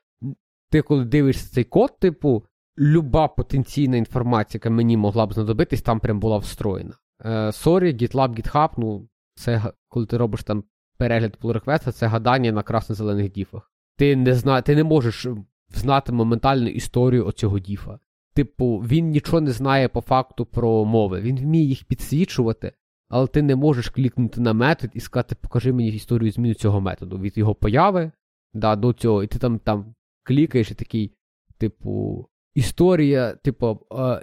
ти, коли дивишся цей код, типу, люба потенційна інформація, яка мені могла б знадобитись, там прям була встроєна. Sorry, uh, GitLab, GitHub, ну, це коли ти робиш там перегляд pull реквеста це гадання на красно-зелених діфах. Ти не зна... ти не можеш знати моментальну історію оцього діфа. Типу, він нічого не знає по факту про мови. Він вміє їх підсвічувати, але ти не можеш клікнути на метод і сказати, покажи мені історію зміни цього методу. Від його появи да, до цього, і ти там там клікаєш і такий, типу, історія, типу,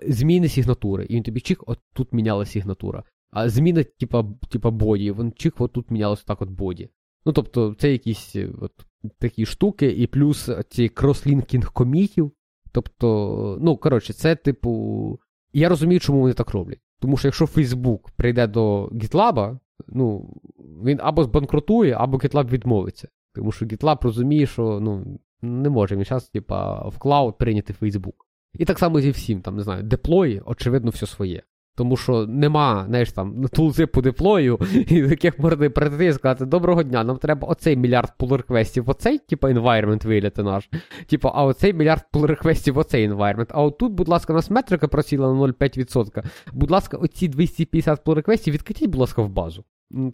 зміни сигнатури. І він тобі чик, от тут міняла сигнатура. А зміна, типа, типа боді, він чик, от тут мінялося так от боді. Ну, тобто, це якісь от, такі штуки, і плюс ці крослінкінг комітів. Тобто, ну, коротше, це, типу. Я розумію, чому вони так роблять. Тому що якщо Facebook прийде до GitLab, ну, він або збанкрутує, або GitLab відмовиться. Тому що GitLab розуміє, що ну, не може він зараз, типа, в клауд прийняти Facebook. І так само зі всім, там, не знаю, деплої, очевидно, все своє. Тому що нема, знаєш, там, тулзи по деплою, і яких можна прийти і сказати, доброго дня, нам треба оцей мільярд pull реквестів оцей, типу, environment виляти наш. Типу, а оцей мільярд pull реквестів оцей environment. А отут, будь ласка, у нас метрика просіла на 0,5%. Будь ласка, оці 250 pull реквестів відкатіть, будь ласка, в базу.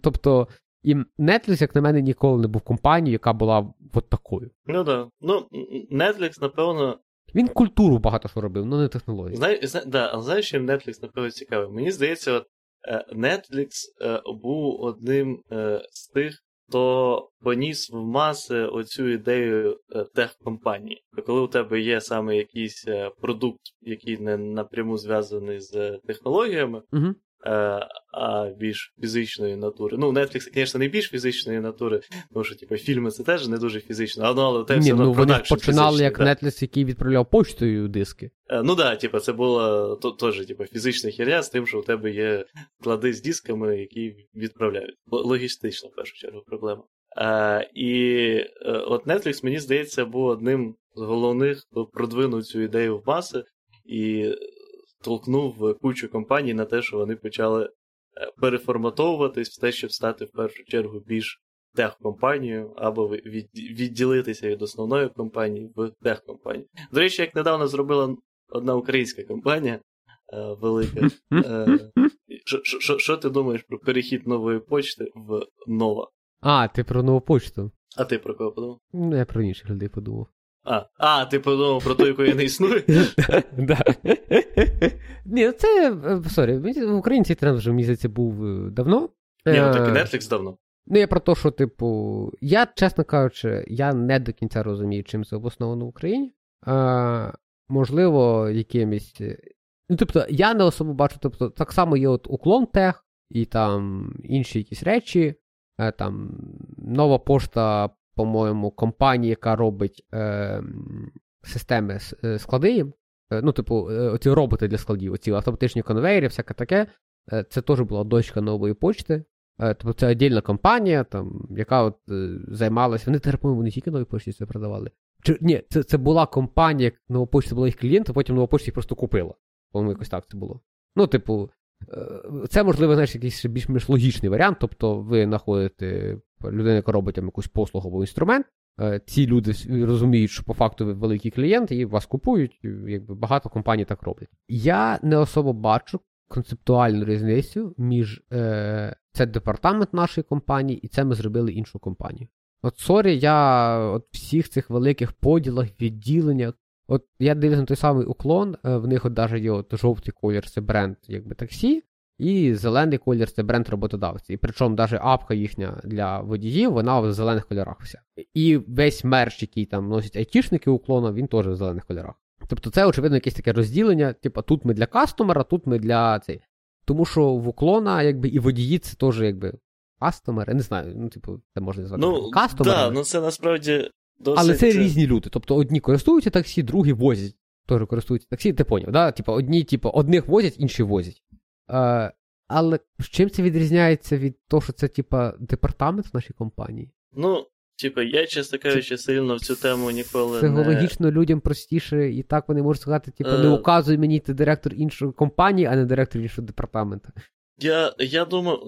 Тобто, і Netflix, як на мене, ніколи не був компанією, яка була от такою. Ну так. Да. Ну, Netflix, напевно, він культуру багато що робив, але не технології. Знає, зна, да, але знаєш, чим Netflix, напевно, цікавий? Мені здається, от е, Netflix е, був одним е, з тих, хто поніс в маси оцю ідею техкомпанії. Коли у тебе є саме якийсь продукт, який не напряму зв'язаний з технологіями, угу. Е, а більш фізичної натури. Ну, Netflix, звісно, не більш фізичної натури, тому що типу, фільми це теж не дуже фізично, але, але те все ну, Вони починали як да. Netflix, який відправляв почтою диски. Е, ну так, да, типу, це була теж типу, фізична херня з тим, що у тебе є склади з дисками, які відправляють. Логістична, в першу чергу, проблема. А, е, І от Netflix, мені здається, був одним з головних, хто продвинув цю ідею в маси. І толкнув кучу компаній на те, що вони почали е, переформатовуватись в те, щоб стати в першу чергу більш техкомпанією, або відділитися від основної компанії в техкомпанію. До речі, як недавно зробила одна українська компанія е, велика. Е, що ти думаєш про перехід нової почти в нова? А, ти про нову почту. А ти про кого подумав? Ну, я про інших людей подумав. А, а, ти подумав про ту, якої не існує? Ні, ну це. Sorry, в Україні цей тренд вже місяці був е, давно. Ні, ну так і е, Netflix давно. Ну, я про те, що, типу, я, чесно кажучи, я не до кінця розумію, чим це обосновано в Україні. А, Можливо, якимось. Ну, тобто, я не особо бачу, тобто, так само є от уклон тех і там інші якісь речі. Е, там Нова пошта, по-моєму, компанія, яка робить е, системи е, склади. Е, ну, типу, оці роботи для складів, оці автоматичні конвейери, всяке таке. Це теж була дочка нової почти. Тобто це віддільна компанія, там, яка от займалася. Вони тепер, по-моєму, не тільки нові почті це продавали. Чи, Ні, це це була компанія, нова почта була їх клієнт, а потім нова почта їх просто купила. По-моєму, якось так це було. Ну, типу, це, можливо, знаєш, якийсь більш-менш логічний варіант. Тобто, ви знаходите людину, яка робить там якусь послугу або інструмент. Ці люди розуміють, що по факту ви великий клієнт, і вас купують, якби багато компаній так роблять. Я не особо бачу концептуальну різницю між е, це департамент нашої компанії, і це ми зробили іншу компанію. От sorry, я от всіх цих великих поділах, відділеннях. От я дивлюся на той самий Uklon, е, в них от навіть є от жовтий колір це бренд якби таксі, і зелений колір це бренд роботодавці. І причому навіть апка їхня для водіїв, вона в зелених кольорах вся. І весь мерч, який там носять айтішники уклона, він теж в зелених кольорах. Тобто це, очевидно, якесь таке розділення, типу, тут ми для кастомера, тут ми для цей. Тому що в уклона, якби, і водії це теж якби кастомер, я не знаю, ну, типу, це можна назвати ну, кастомер. Так, да, ну це насправді досить... Але це різні люди. Тобто одні користуються таксі, другі возять. Теж користуються таксі, ти поняв, да? Типу, одні, типу, одних возять, інші возять. Е, але чим це відрізняється від того, що це, типа, департамент в нашій компанії? Ну, Типа, я, чесно кажучи, сильно в цю тему ніколи. Психологічно не... людям простіше, і так вони можуть сказати, типу, не указуй мені ти директор іншої компанії, а не директор іншого департаменту. Я я думаю,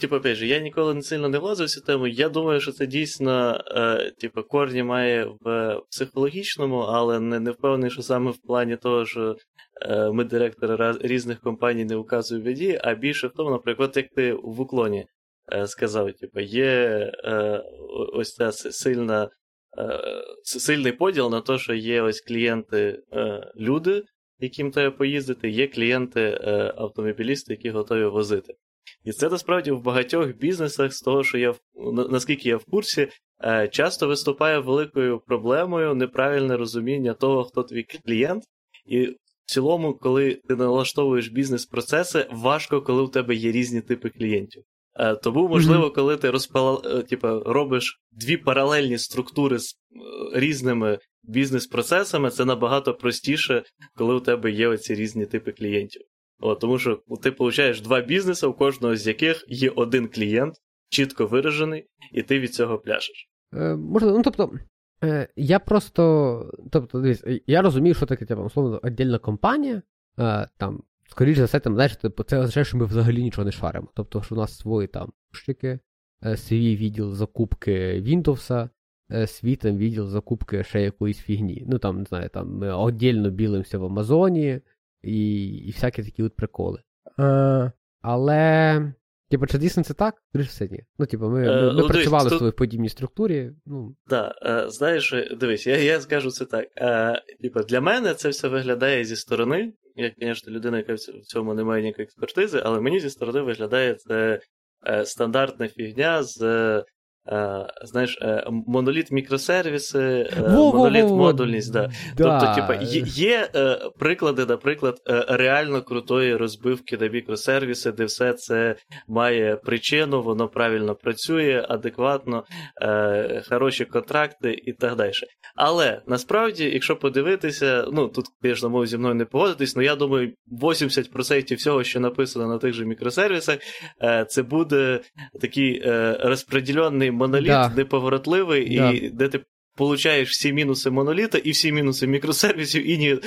типу, опять же, я ніколи не сильно не влазив в цю тему. Я думаю, що це дійсно, е, типу, корні має в психологічному, але не не впевнений, що саме в плані того, що е, ми директори різних компаній не вказуємо біді, а більше в тому, наприклад, як ти в уклоні е, сказав, типу, є е, ось ця сильна. Е, сильний поділ на те, що є ось клієнти е, люди, яким треба поїздити, є клієнти-автомобілісти, е, які готові возити. І це насправді в багатьох бізнесах, з того, що я наскільки я в курсі, е, часто виступає великою проблемою неправильне розуміння того, хто твій клієнт. І в цілому, коли ти налаштовуєш бізнес-процеси, важко, коли у тебе є різні типи клієнтів. Е, тому, можливо, коли ти розпала, типу, робиш дві паралельні структури з різними бізнес-процесами це набагато простіше, коли у тебе є оці різні типи клієнтів. О, тому що ти получаєш два бізнеси, у кожного з яких є один клієнт, чітко виражений, і ти від цього пляшеш. Е, Можливо, ну тобто, е, я просто. Тобто, дивись, я розумію, що таке, типу, условно, віддільна компанія, е, там, скоріш за все, там, знаєш, типу, це означає, що ми взагалі нічого не шаримо. Тобто, що у нас свої там щики, е, свій відділ закупки Windows, Е, світом відділ закупки ще якоїсь фігні. Ну там, не знаю, там ми отдільно білимося в Амазоні і і всякі такі от приколи. Е, Але, типу, чи дійсно це так? Дивишся, все ні. Ну, типу, ми ми, ми ну, працювали дивись, в тут... подібній структурі. Ну. Так, е, знаєш, дивись, я я скажу це так. Е, Типу, для мене це все виглядає зі сторони. Я, звісно, людина, яка в цьому не має ніякої експертизи, але мені зі сторони виглядає це е, стандартна фігня з Е, знаєш, е, моноліт мікросервіси, е, моноліт модульність. Да. да. Тобто, типа, є, є приклади, наприклад, реально крутої розбивки на мікросервіси, де все це має причину, воно правильно працює, адекватно, хороші контракти і так далі. Але насправді, якщо подивитися, ну тут, звісно, можу зі мною не погодитись, але я думаю, 80% всього, що написано на тих же мікросервісах, це буде такий розподілений моноліт да. неповоротливий, да. і де ти получаєш всі мінуси моноліта і всі мінуси мікросервісів, і ні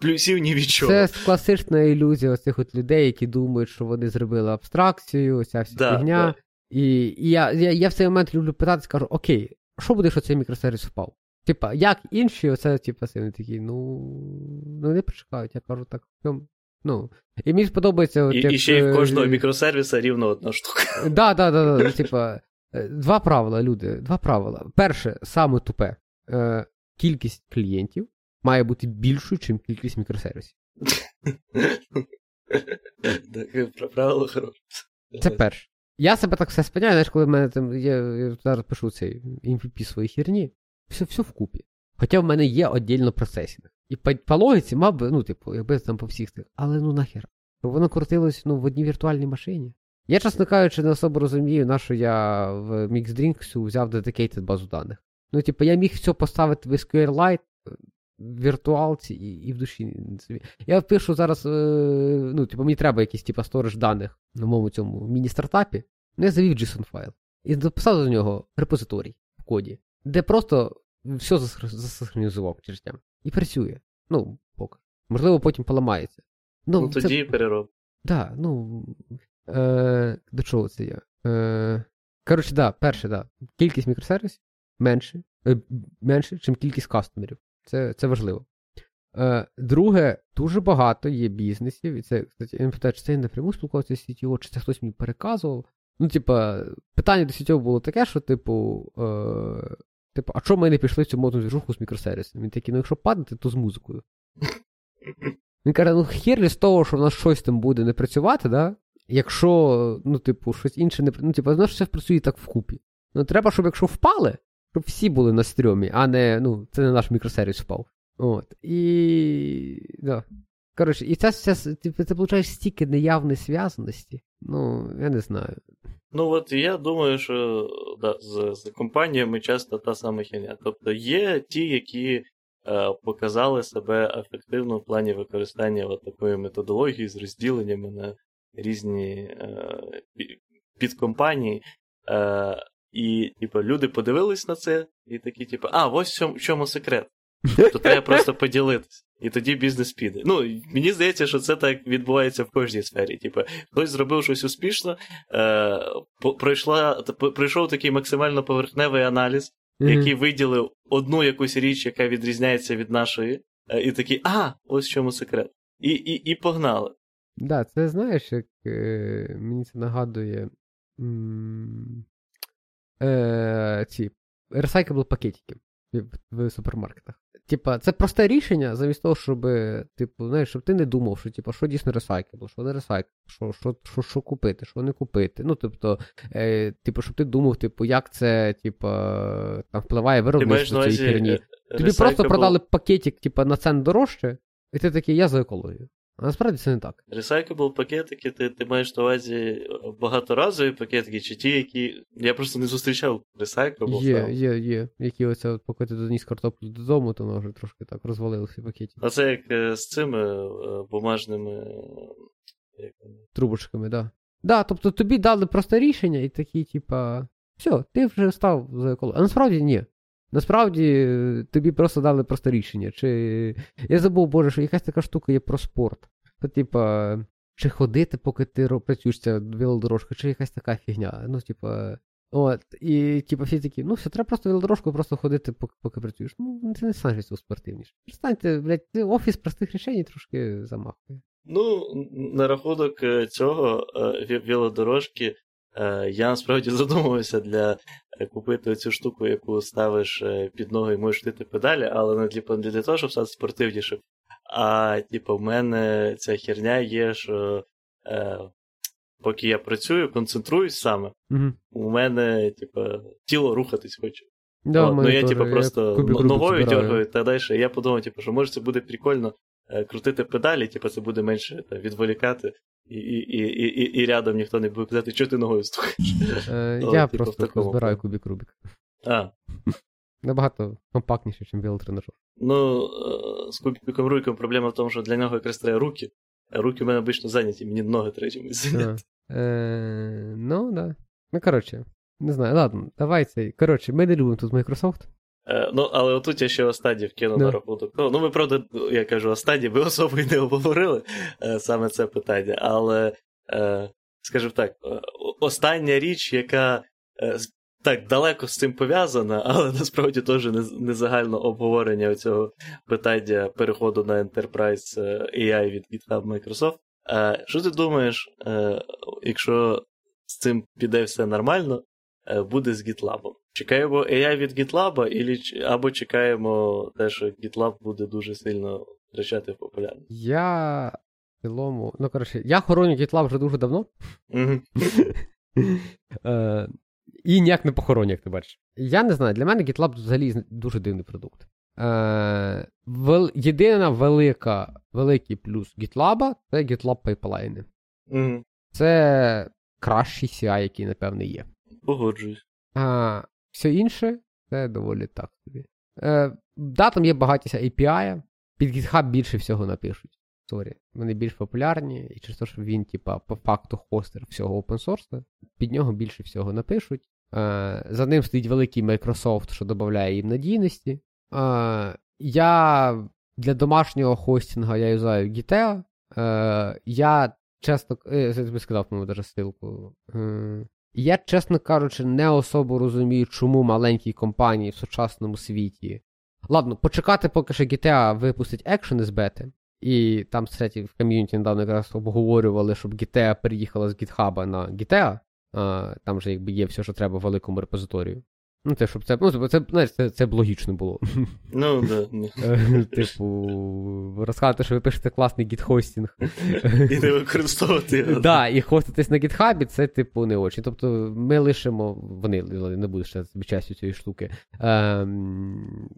плюсів ні від чого. Це класична ілюзія оцих от людей, які думають, що вони зробили абстракцію, оця вся да, фігня. Да. І, і я, я я, в цей момент люблю питати, скажу: Окей, що буде, що цей мікросервіс впав? Типа, як інші, оце, типа, вони такі, ну, ну не почекають, я кажу так. Ну, І мені сподобається. І, як, і ще й в кожного мікросервіса рівно одна штука. Да, да, да, типа, Е, два правила, люди. Два правила. Перше, саме тупе. Е, Кількість клієнтів має бути більшою, ніж кількість мікросервісів. Правило хороше. Це перше. Я себе так все спиняю, знаєш, коли в мене там є, я зараз пишу цей MVP свої херні, все все вкупі. Хоча в мене є віддільно процесінг. І по, по логіці, мав би, ну, типу, якби там по всіх тих, але ну нахер. Воно крутилось ну, в одній віртуальній машині. Я, чесно кажучи, не особо розумію, на що я в MixDrinks взяв dedicated базу даних. Ну, типу, я міг все поставити в SQLite, в віртуалці і і в душі. Я пишу зараз, е, ну, типу, мені треба якийсь типу, сторож даних на моєму цьому міні-стартапі. Ну, я завів JSON файл. І записав до нього репозиторій в коді, де просто все засинхронізував через тем. І працює. Ну, поки. Можливо, потім поламається. Ну, ну тоді це... перероб. Так, да, ну. Е, До чого це я? Е, Коротше, да, перше, да. Кількість мікросервісів менше, е, менше, ніж кількість кастомерів. Це це важливо. Е, Друге, дуже багато є бізнесів, і це, кстати, я не питаю, чи це я напряму спілкувався з CTO, чи це хтось мені переказував. Ну, типа, питання до CTO було таке, що, типу, е, типу, а чому ми не пішли в цю модну двіжуху з мікросервісом? Він такий, ну якщо падати, то з музикою. Він каже, ну хер з того, що в нас щось там буде не працювати, да? Якщо, ну, типу, щось інше не ну, типу, знаєш, все працює так вкупі. Ну, треба, щоб якщо впали, щоб всі були на стрьомі, а не, ну, це не наш мікросервіс впав. От. І. Да. Коротше, і це, це, ти, ти получаєш стільки неявної зв'язаності. Ну, я не знаю. Ну, от я думаю, що да, з, з компаніями часто та сама херня. Тобто є ті, які е, показали себе ефективно в плані використання от такої методології з розділеннями на різні е, підкомпанії. Е, і, типу, люди подивились на це, і такі, типу, а, ось в чому секрет. То треба просто поділитися. І тоді бізнес піде. Ну, мені здається, що це так відбувається в кожній сфері. Типу, хтось зробив щось успішно, е, пройшла, пройшов такий максимально поверхневий аналіз, який виділив одну якусь річ, яка відрізняється від нашої, е, і такий, а, ось в чому секрет. І і, і погнали. Так, да, це знаєш, як е, мені це нагадує. М- е, ці recyclable пакетики в, в супермаркетах. Типа, це просте рішення, замість того, щоб, типу, знаєш, щоб ти не думав, що типу, що дійсно ресайклбл, що не ресайклбл, що що, що, що купити, що не купити. Ну, тобто, е, типу, щоб ти думав, типу, як це, типу, там впливає виробництво цієї херні. Тобі просто продали пакетик, типу, на цен дорожче, і ти такий, я за екологію. Насправді це не так. Recyclable пакетики, ти ти маєш на увазі е, багаторазові пакетики, чи ті, які. Я просто не зустрічав Recyclable. Є, є, є. Які оце, от, поки ти доніс картоплю додому, то воно вже трошки так розвалилося пакеті. А це як е, з цими е, бумажними. Як... Трубочками, так. Да. Да, тобто тобі дали просто рішення і такі, типа, все, ти вже став за екологію. А насправді ні. Насправді тобі просто дали просто рішення. Чи... Я забув, Боже, що якась така штука є про спорт. То, типа, чи ходити, поки ти працюєш ця велодорожка, чи якась така фігня. Ну, типа. От, і типу, всі такі, ну все, треба просто велодорожку просто ходити, поки поки працюєш. Ну, це не станеться спортивніше. Перестаньте, блядь, офіс простих рішень трошки замахує. Ну, на рахунок е, цього е, велодорожки, е, я насправді задумувався для купити цю штуку, яку ставиш під ноги і можеш йти педалі, але не типу, не для того, щоб стати спортивнішим, а, типу, в мене ця херня є, що е, поки я працюю, концентруюсь саме, угу. у мене, типу, тіло рухатись хоче. Да, ну я, типу, просто я ногою дергаю і так далі. Я подумав, типу, що може це буде прикольно е, крутити педалі, типу, це буде менше та, відволікати, і і, і, і, і рядом ніхто не буде казати, що ти ногою стукаєш. Е, я типу, просто збираю кубік Рубік. А. Набагато компактніше, ніж велотренажер. Ну, з кубіком Рубіком проблема в тому, що для нього якраз треба руки. А руки в мене обично зайняті, мені ноги треба чимось зайняти. Е, ну, да. Ну, коротше, не знаю, ладно, давай цей. Коротше, ми не любимо тут Microsoft. Е, ну, але отут я ще останнє вкину на рахунок. Ну, ми, правда, я кажу, останнє, ми особо і не обговорили е, саме це питання, але, е, скажімо так, остання річ, яка так далеко з цим пов'язана, але насправді теж не, загально обговорення цього питання переходу на Enterprise AI від GitHub Microsoft. Що ти думаєш, якщо з цим піде все нормально, буде з GitLab? Чекаємо AI від GitLab, або чекаємо те, що GitLab буде дуже сильно втрачати в популярність? Я в цілому. Ну, коротше, я хороню GitLab вже дуже давно. І ніяк не похоронять, як ти бачиш. Я не знаю, для мене GitLab взагалі дуже дивний продукт. Е, вел, Єдина велика, великий плюс GitLab це GitLab пайплайни. Mm. Це кращий CI, який, напевне, є. Погоджуюсь. А все інше це доволі так собі. Е, Да, там є багатіся API, під GitHub більше всього напишуть. Sorry, вони більш популярні, і через те, що він, типа, по факту хостер всього open source, під нього більше всього напишуть. Е, За ним стоїть великий Microsoft, що додає їм надійності. Е, Я для домашнього хостінга я юзаю Gitea. Е, Я чесно я тобі сказав, по-моєму, даже ссылку. Я, чесно кажучи, не особо розумію, чому маленькі компанії в сучасному світі. Ладно, почекати, поки що GTA випустить екшени з бети. І там, кстати, в ком'юніті недавно якраз обговорювали, щоб GTA переїхала з GitHub на GTA. А, Там же якби є все, що треба в великому репозиторію. Ну, те, щоб це, ну, це, знаєш, це, це б логічно було. Ну, да. Е, типу, розказати, що ви пишете класний git-hosting. І не використовувати його. Да, і хоститись на гітхабі, це, типу, не очень. Тобто, ми лишимо, вони не будуть ще частю цієї штуки. Ем,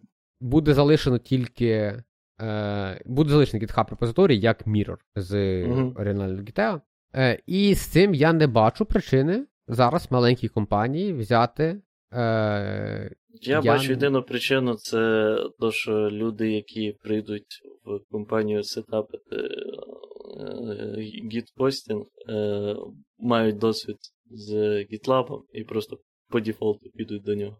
Буде залишено тільки. Е, Буде залишений GitHub репозиторій як Mirror з оригінального Gitea. Е, І з цим я не бачу причини зараз маленькій компанії взяти Е, Я, я бачу єдину причину, це то, що люди, які прийдуть в компанію сетапити гіт-постінг, е, мають досвід з GitLab і просто по дефолту підуть до нього.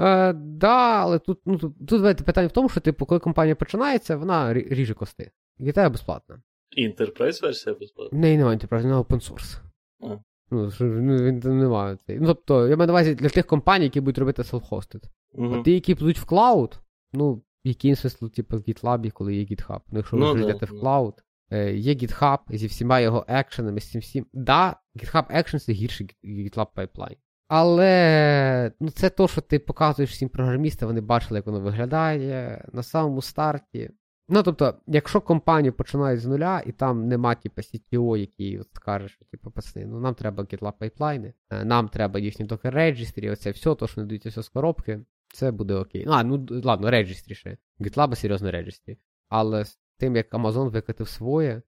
Е, Да, але тут ну, тут, тут питання в тому, що типу, коли компанія починається, вона ріже кости. GitLab безплатна. Enterprise версія безплатна? Не, немає Enterprise, вона open source. А. Ну, ну, він немає. Ну, тобто, я маю на увазі для тих компаній, які будуть робити self-hosted. Uh-huh. А ті, які підуть в cloud, ну, який смисл, типу, в GitLab, коли є GitHub. Ну, якщо ви ну, йдете ну, в cloud, е, є GitHub зі всіма його екшенами, з цим всім. Да, GitHub Action це гірший GitLab Pipeline. Але ну, це то, що ти показуєш всім програмістам, вони бачили, як воно виглядає на самому старті. Ну, тобто, якщо компанію починають з нуля, і там нема, типу, CTO, який от скаже, що типу, пацани, ну нам треба GitLab пайплайни, е, нам треба їхні Docker Registry, оце все, то, що не дають все з коробки, це буде окей. А, ну ладно, Registry ще. GitLab серйозно Registry. Але з тим, як Amazon викатив своє,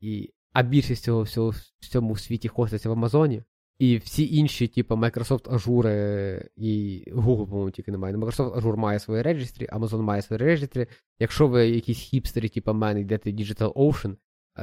і, а більшість цього всього в цьому світі хоститься в Амазоні, і всі інші, типу, Microsoft Azure і Google, по-моєму, тільки немає. Microsoft Azure має свої реєстрі, Amazon має свої реєстрі. Якщо ви якісь хіпстери, типу мене, йдете Digital Ocean,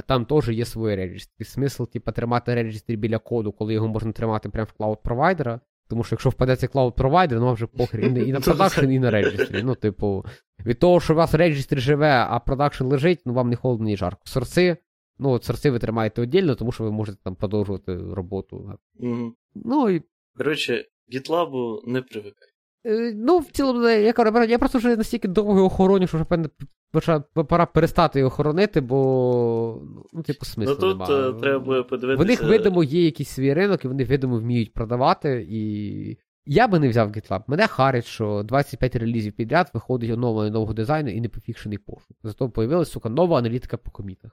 там теж є свої реєстрі. Смисл, типу, тримати реєстрі біля коду, коли його можна тримати прямо в клауд провайдера. Тому що якщо впаде цей cloud provider, ну вже похер і, і на продакшн, і на реєстрі. Ну, типу, від того, що у вас реєстрі живе, а продакшн лежить, ну вам не холодно, ні жарко. Сорси Ну, от сорси ви тримаєте віддільно, тому що ви можете там продовжувати роботу. Угу. Ну і. Коротше, GitLab не привикай. Е, ну, в цілому, я кажу, я просто вже настільки довго хороню, що вже певне пора перестати його хоронити, бо ну, типу, смислу Ну тут немає. Е, треба буде подивитися. В них, видимо, є якийсь свій ринок, і вони, видимо, вміють продавати. І я би не взяв GitLab. Мене харить, що 25 релізів підряд виходить оновлення нового дизайну і не пофікшений пошук. Зато появилася, сука, нова аналітика по комітах.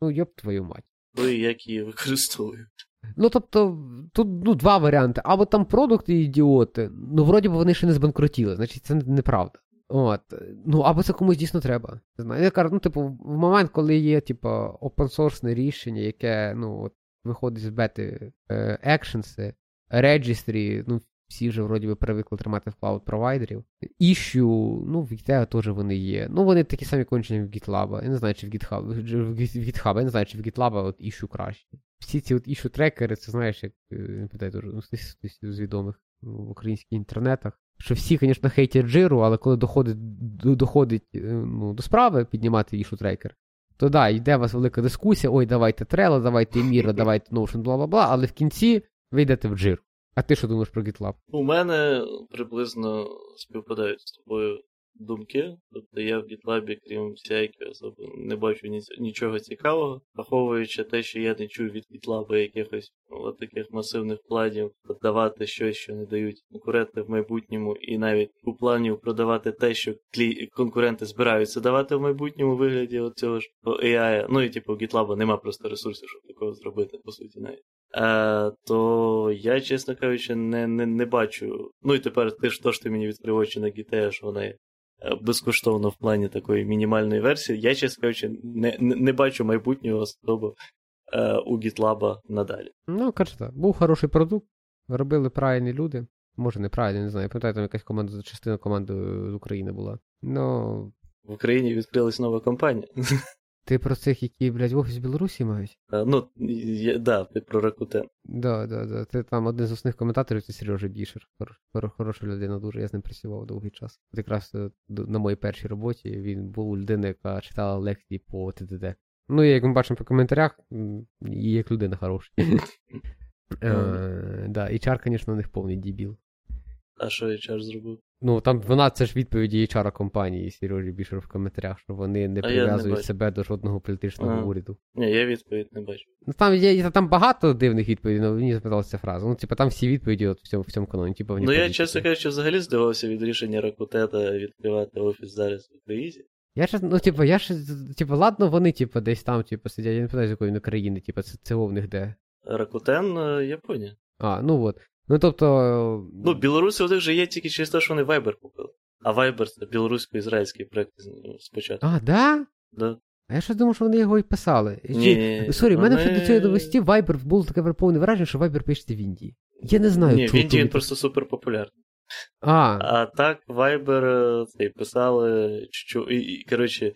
Ну, йоп твою мать. Ну і як її використовують. Ну, тобто, тут ну, два варіанти. Або там продукти ідіоти, ну, вроді би вони ще не збанкрутіли, значить це неправда. От. Ну, або це комусь дійсно треба. Я кажу, ну, типу, в момент, коли є, типу, open-source рішення, яке, ну, от, виходить з бети екшенси, registry, ну, всі вже вроді би привикли тримати в клауд провайдерів. Іщу, ну, в GitHub теж вони є. Ну, вони такі самі кончені в GitLab. Я не знаю, чи в GitHub, в GitHub, я не знаю, чи в GitLab от іщу краще. Всі ці от іщу трекери, це знаєш, як е, питаю, ну, з відомих в українських інтернетах. Що всі, звісно, хейтять джиру, але коли доходить доходить е, ну, до справи піднімати ішу трекер, то да, йде у вас велика дискусія, ой, давайте Trello, давайте Miro, давайте Notion, бла бла бла, але в кінці ви йдете в джир. А ти що думаєш про GitLab? У мене приблизно співпадають з тобою думки. Тобто я в GitLab, крім CI, особи не бачу нічого цікавого, враховуючи те, що я не чую від GitLab якихось ну, таких масивних планів давати щось, що не дають конкуренти в майбутньому, і навіть у планів продавати те, що клі... конкуренти збираються давати в майбутньому вигляді цього ж AI. Ну і типу GitLab нема просто ресурсів, щоб такого зробити, по суті, навіть. Е, то я, чесно кажучи, не не, не бачу. Ну і тепер ти ж то ж ти мені відкрив очі на гітея, що вона є е, безкоштовно в плані такої мінімальної версії. Я, чесно кажучи, не не, не бачу майбутнього особи е, у GitLab надалі. Ну, коротше так, був хороший продукт, робили правильні люди. Може, неправильно, не знаю. Я пам'ятаю, там якась команда, частина команди з України була. Ну. В Україні відкрилась нова компанія. Ти про цих, які, блядь, в офіс Білорусі мають? А, ну, я, да, ти про Ракутен. Да, да, да. Ти там один з основних коментаторів, це Сережа Бішер. Хор, хор, хороша людина, дуже я з ним працював довгий час. От якраз е, на моїй першій роботі він був людина, яка читала лекції по ТДД. Ну, і як ми бачимо по коментарях, і як людина хороша. Е, да, HR, звісно, у них повний дебіл. А що HR зробив? Ну, там вона це ж відповіді HR компанії Сережі Бішер в коментарях, що вони не прив'язують не себе до жодного політичного ага. уряду. Ні, я відповідь не бачу. Ну там є там багато дивних відповідей, але мені запиталася ця фраза. Ну, типу, там всі відповіді от в цьому в цьому каноні. Типу, ну, я, чесно кажучи, взагалі здивався від рішення Ракутета відкривати офіс зараз в Україні. Я ж, ну, типу, я ж, типу, ладно, вони, типу, десь там, типу, сидять, я не питаю, з якої країни, типу, це, це в них де. Ракутен, е, Японія. А, ну от. Ну тобто. Ну, білоруси у них вже є тільки через те, що вони Viber купили. А Viber це білорусько-ізраїльський проект спочатку. А, да? Да. А я ще думав, що вони його і писали. Ні, sorry, в мене вже до цієї новості Viber було таке повне враження, що Viber пишеться в Індії. Я не знаю, Ні, в Індії він просто супер популярний. А А так, Viber е, цей писали, чу, і, і, коротше,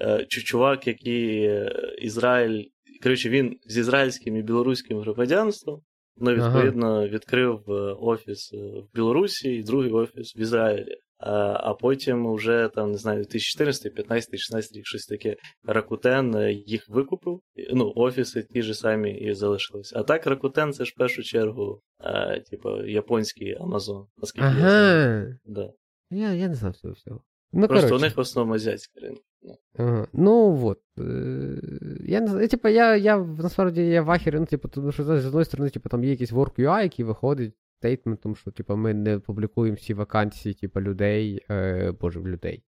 е, чувак, який е, Ізраїль. Коротше, він з ізраїльським і білоруським громадянством. Ну, відповідно, ага. відкрив офіс в Білорусі і другий офіс в Ізраїлі. А потім вже там, не знаю, 2014, 15, 16 рік щось таке. Ракутен е, їх викупив. Ну, офіси ті ж самі і залишились. А так, Ракутен це ж в першу чергу, а, типу, японський Амазон. Наскільки ага. я знаю. Да. Я, я не знав цього всього. Ну, Просто короче. у них в основному азіатський ринок. Ага. Ну вот. Я не знаю, типу, я, я насправді я вахер, ну, типу, тому що з одної сторони, типу, там є якийсь work UI, який виходить стейтментом, що типу, ми не публікуємо всі вакансії, типу, людей, е, боже, людей.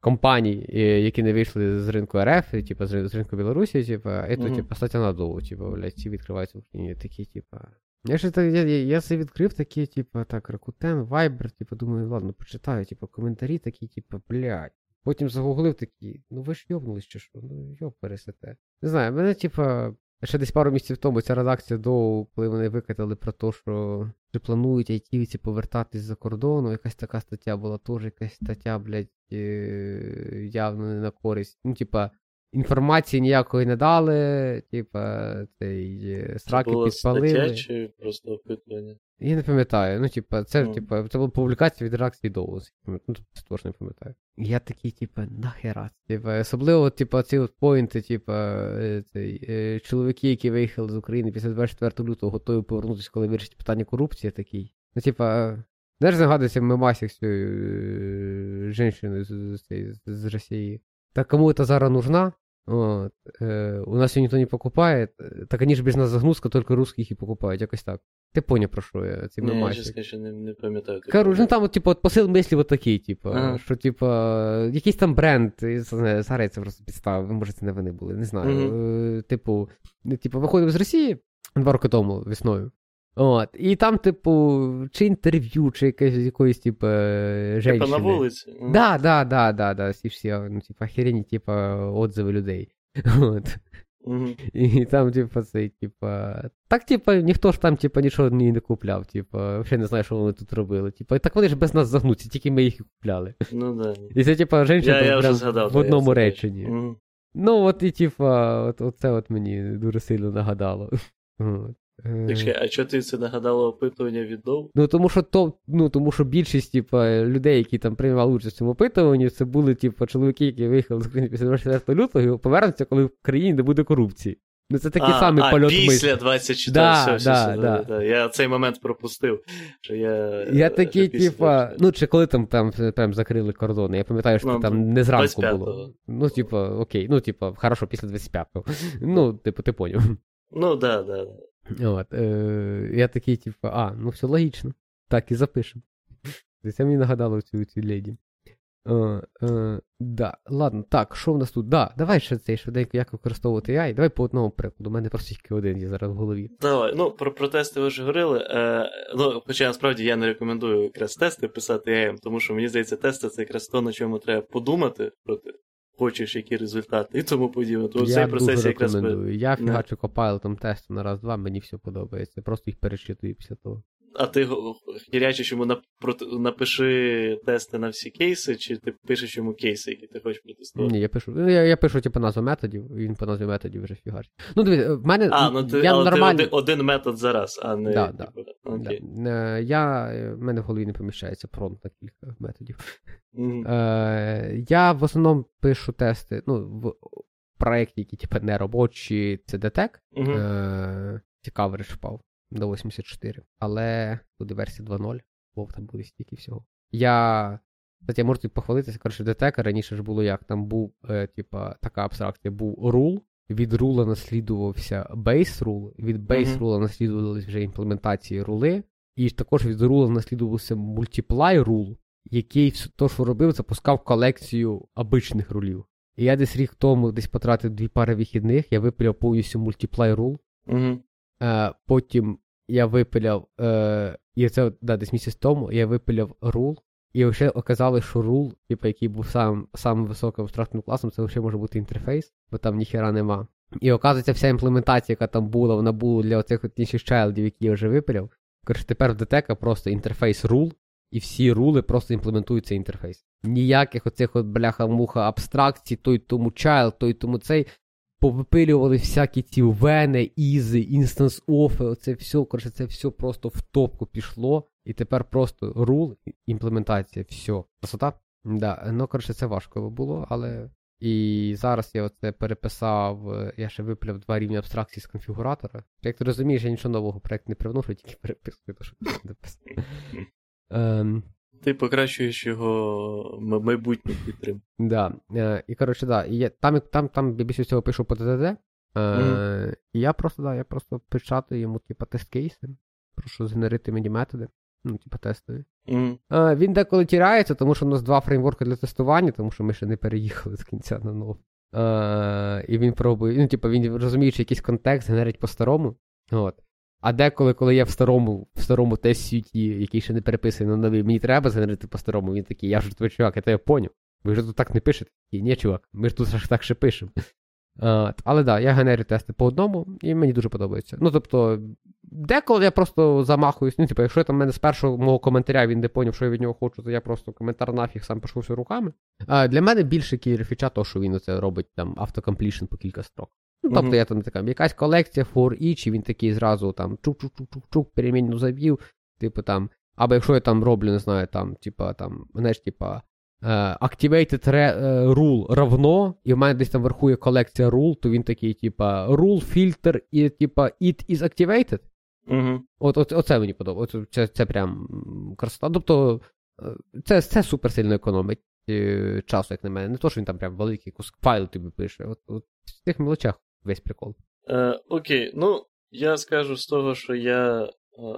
Компаній, які не вийшли з ринку РФ, типу, з ринку Білорусі, типу, і то, mm-hmm. типу, стаття надовго, типу, блядь, ці відкриваються в Україні, такі, типу. Я ж я, я, я це відкрив такі, типу, так, Rakuten, Viber, типу, думаю, ладно, почитаю, типу, коментарі такі, типу, блядь. Потім загуглив такі, ну ви ж йобнулись чи що, ну йоб пересете. Не знаю, мене, типа, ще десь пару місяців тому ця редакція до, коли вони викатали про те, що чи планують айтівці повертатись за кордону, якась така стаття була, теж якась стаття, блядь, е, явно не на користь. Ну, типа, інформації ніякої не дали, типа, цей е, сраки це підпалили. Стаття чи просто опитування? Я не пам'ятаю. Ну, типа, це, mm. типа, це була публікація від редакції Доус. Ну, це теж не пам'ятаю. Я такий, типа, нахера. Типа, особливо, типа, ці от поінти, типа, е, цей, е, чоловіки, які виїхали з України після 24 лютого, готові повернутися, коли вирішить питання корупції, такий. Ну, типа, знаєш, загадується мемасик з цією е, жінкою з, з, з, з Росії. Так кому це зараз нужна? Вот. Э, у нас ее никто не покупает. Так они же без нас загнузка, только русские их и покупают, якось так. Ти поняв, про що я? Ці Ні, я, чесно, ще не, не пам'ятаю. Короче, ну там, от, типу, от посил мислі от такий, типу, ага. що, типу, якийсь там бренд, зараз це просто підстав, може, це не вони були, не знаю. Угу. Типу, типу, виходив з Росії два роки тому весною. От, І там, типу, чи інтерв'ю, чи якесь якоїсь, типу, женщини. Типа на вулиці. Да, да, да, да, да, всі всі, ну, типу, охерені, типу, отзиви людей. От. Mm-hmm. І там, типу, цей, типу, так, типу, ніхто ж там, типу, нічого не купляв, типу, взагалі не знаю, що вони тут робили. Типу, так вони ж без нас загнуться, тільки ми їх купляли. Ну, да. І це, типу, жінка я, я згадав, в одному реченні. Mm-hmm. Ну, от і, типу, от, от це от мені дуже сильно нагадало. От. Так, а чого ти це нагадало опитування віддав? Ну тому що то, ну тому що більшість типа, людей, які там приймали участь в цьому опитуванні, це були типа, чоловіки, які виїхали з України після 24 лютого і повернуться, коли в країні не буде корупції. Ну це такий а, самий а, польот після 24 да, все, все, да, все, да. да. Я цей момент пропустив. Що Я я такий, типа, ну чи коли там там прям закрили кордони, я пам'ятаю, що ну, там не зранку було. Ну, типа, окей, ну, типа, хорошо, після 25-го. Ну, типу, ти поняв. Ну, да, да. От, е, Я такий, типу, а, ну все логічно. Так і запишемо. Це мені нагадало цю цю леді. Е, е, да, Ладно, так, що в нас тут? Да, Давай ще цей швиденько, як використовувати AI. Давай по одному прикладу. У мене просто тільки один є зараз в голові. Давай. Ну, про про тести ви вже говорили. Е, ну, Хоча насправді я не рекомендую якраз тести писати AI, тому що мені здається, тести це якраз то, на чому треба подумати проти. Хочеш, які результати і тому подібне. То цей процес якраз. Я фігачу копайлотом тесту на раз-два, мені все подобається. Просто їх перечитую після того а ти хірячиш йому напиши тести на всі кейси, чи ти пишеш йому кейси, які ти хочеш протестувати? Ні, я пишу. Ну, я я пишу, типу, назву методів, і він по назві методів вже фігарить. Ну, дивіться, в мене. А, ну ти, я але нормаль... ти один, метод зараз, а не. Да, типу, да. Да. Я, В мене в голові не поміщається фронт на кілька методів. Mm-hmm. Е, Я в основному пишу тести, ну, в проєкті, які, типу, не робочі, це DTEC. Mm-hmm. Е, впав до 84. Але буде версія 2.0, бо там буде стільки всього. Я. Кстати, я можу тобі похвалитися, коротше, DTEC раніше ж було як. Там був, е, типа, така абстракція, був рул. Від рула наслідувався base rule, від base рула mm-hmm. наслідувалися вже імплементації рули, і також від рула наслідувався multiply rule, який то, що робив, запускав колекцію обичних рулів. І я десь рік тому десь потратив дві пари вихідних, я випиляв повністю multiply rule. Mm-hmm. Е, Потім я випиляв, е, і це да, десь місяць тому я випиляв рул, і вже оказалось, що рул, типу, який був самим самим високим абстрактним класом, це вже може бути інтерфейс, бо там ніхера нема. І оказується, вся імплементація, яка там була, вона була для оцих інших чайлдів, які я вже випиляв. Коротше, тепер в DTEC просто інтерфейс рул, і всі рули просто імплементують цей інтерфейс. Ніяких оцих от бляха-муха абстракцій, той тому child, той тому цей повипилювали всякі ці вени, ізи, інстанс офи, оце все, коротше, це все просто в топку пішло. І тепер просто рул, імплементація, все. Красота? Да, ну, коротше, це важко було, але. І зараз я оце переписав, я ще випиляв два рівні абстракції з конфігуратора. Як ти розумієш, я нічого нового проєкту не привношу, тільки переписую, то що написано. Ем, ти покращуєш його майбутню підтримку. Да. Е, І коротше, да. І я, там там, там більше всього пишу по ДДД. Е, mm. І я просто, да, я просто печатаю йому, типа, тест-кейси. Прошу згенерити мені методи. Ну, типа, тестові. Mm. Е, він деколи тіряється, тому що у нас два фреймворки для тестування, тому що ми ще не переїхали з кінця на нову. Е, І він пробує. Ну, типа, він розуміє, що якийсь контекст генерить по-старому. От. А деколи, коли я в старому в старому тест-сюті, який ще не переписаний на новий, мені треба згенерити по-старому, він такий, я ж твій чувак, я тебе поняв. Ви ж тут так не пишете. І ні, чувак, ми ж тут так ще пишемо. Uh, але так, да, я генерю тести по одному, і мені дуже подобається. Ну, тобто, деколи я просто замахуюсь. Ну, типу, якщо там мене з першого мого коментаря він не поняв, що я від нього хочу, то я просто коментар нафіг сам пишу все руками. Uh, для мене більше кілерфіча, то що він оце робить там автокомплішн по кілька строк. Ну, тобто, mm-hmm. я там така, якась колекція for each, і він такий зразу там чук-чук-чук-чук, перемінну завів, типу там. Або якщо я там роблю, не знаю, там, типа, там, знаєш, типа, uh, activated re, rule равно, і в мене десь там вверху є колекція rule, то він такий, типа, rule, filter, і типа, it is activated. Mm-hmm. От, от, Оце мені подобається. Це це прям красота. Тобто, це це супер сильно економить е, часу, як на мене. Не то, що він там прям великий кусок файлу тобі пише. От, от в цих мелочах весь прикол. Е, Окей, ну я скажу з того, що я е,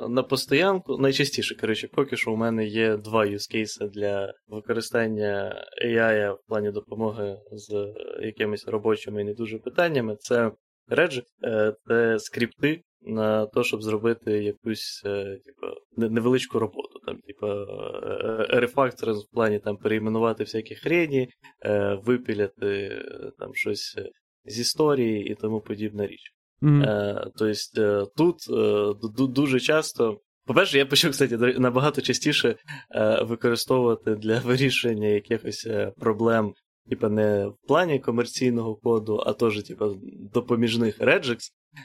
на постоянку, найчастіше, коротше, поки що у мене є два юзкейси для використання AI в плані допомоги з якимись робочими і не дуже питаннями. Це Regix, е, це скрипти на те, щоб зробити якусь е, типу, невеличку роботу. Там, типу, рефактор в плані там переіменувати всякі хрені, випіляти там щось з історії і тому подібна річ. Mm-hmm. Е, Тобто тут е, дуже часто. По-перше, я почав, кстати, набагато частіше е, використовувати для вирішення якихось е, проблем, типу, не в плані комерційного коду, а теж, типу, допоміжних Regex.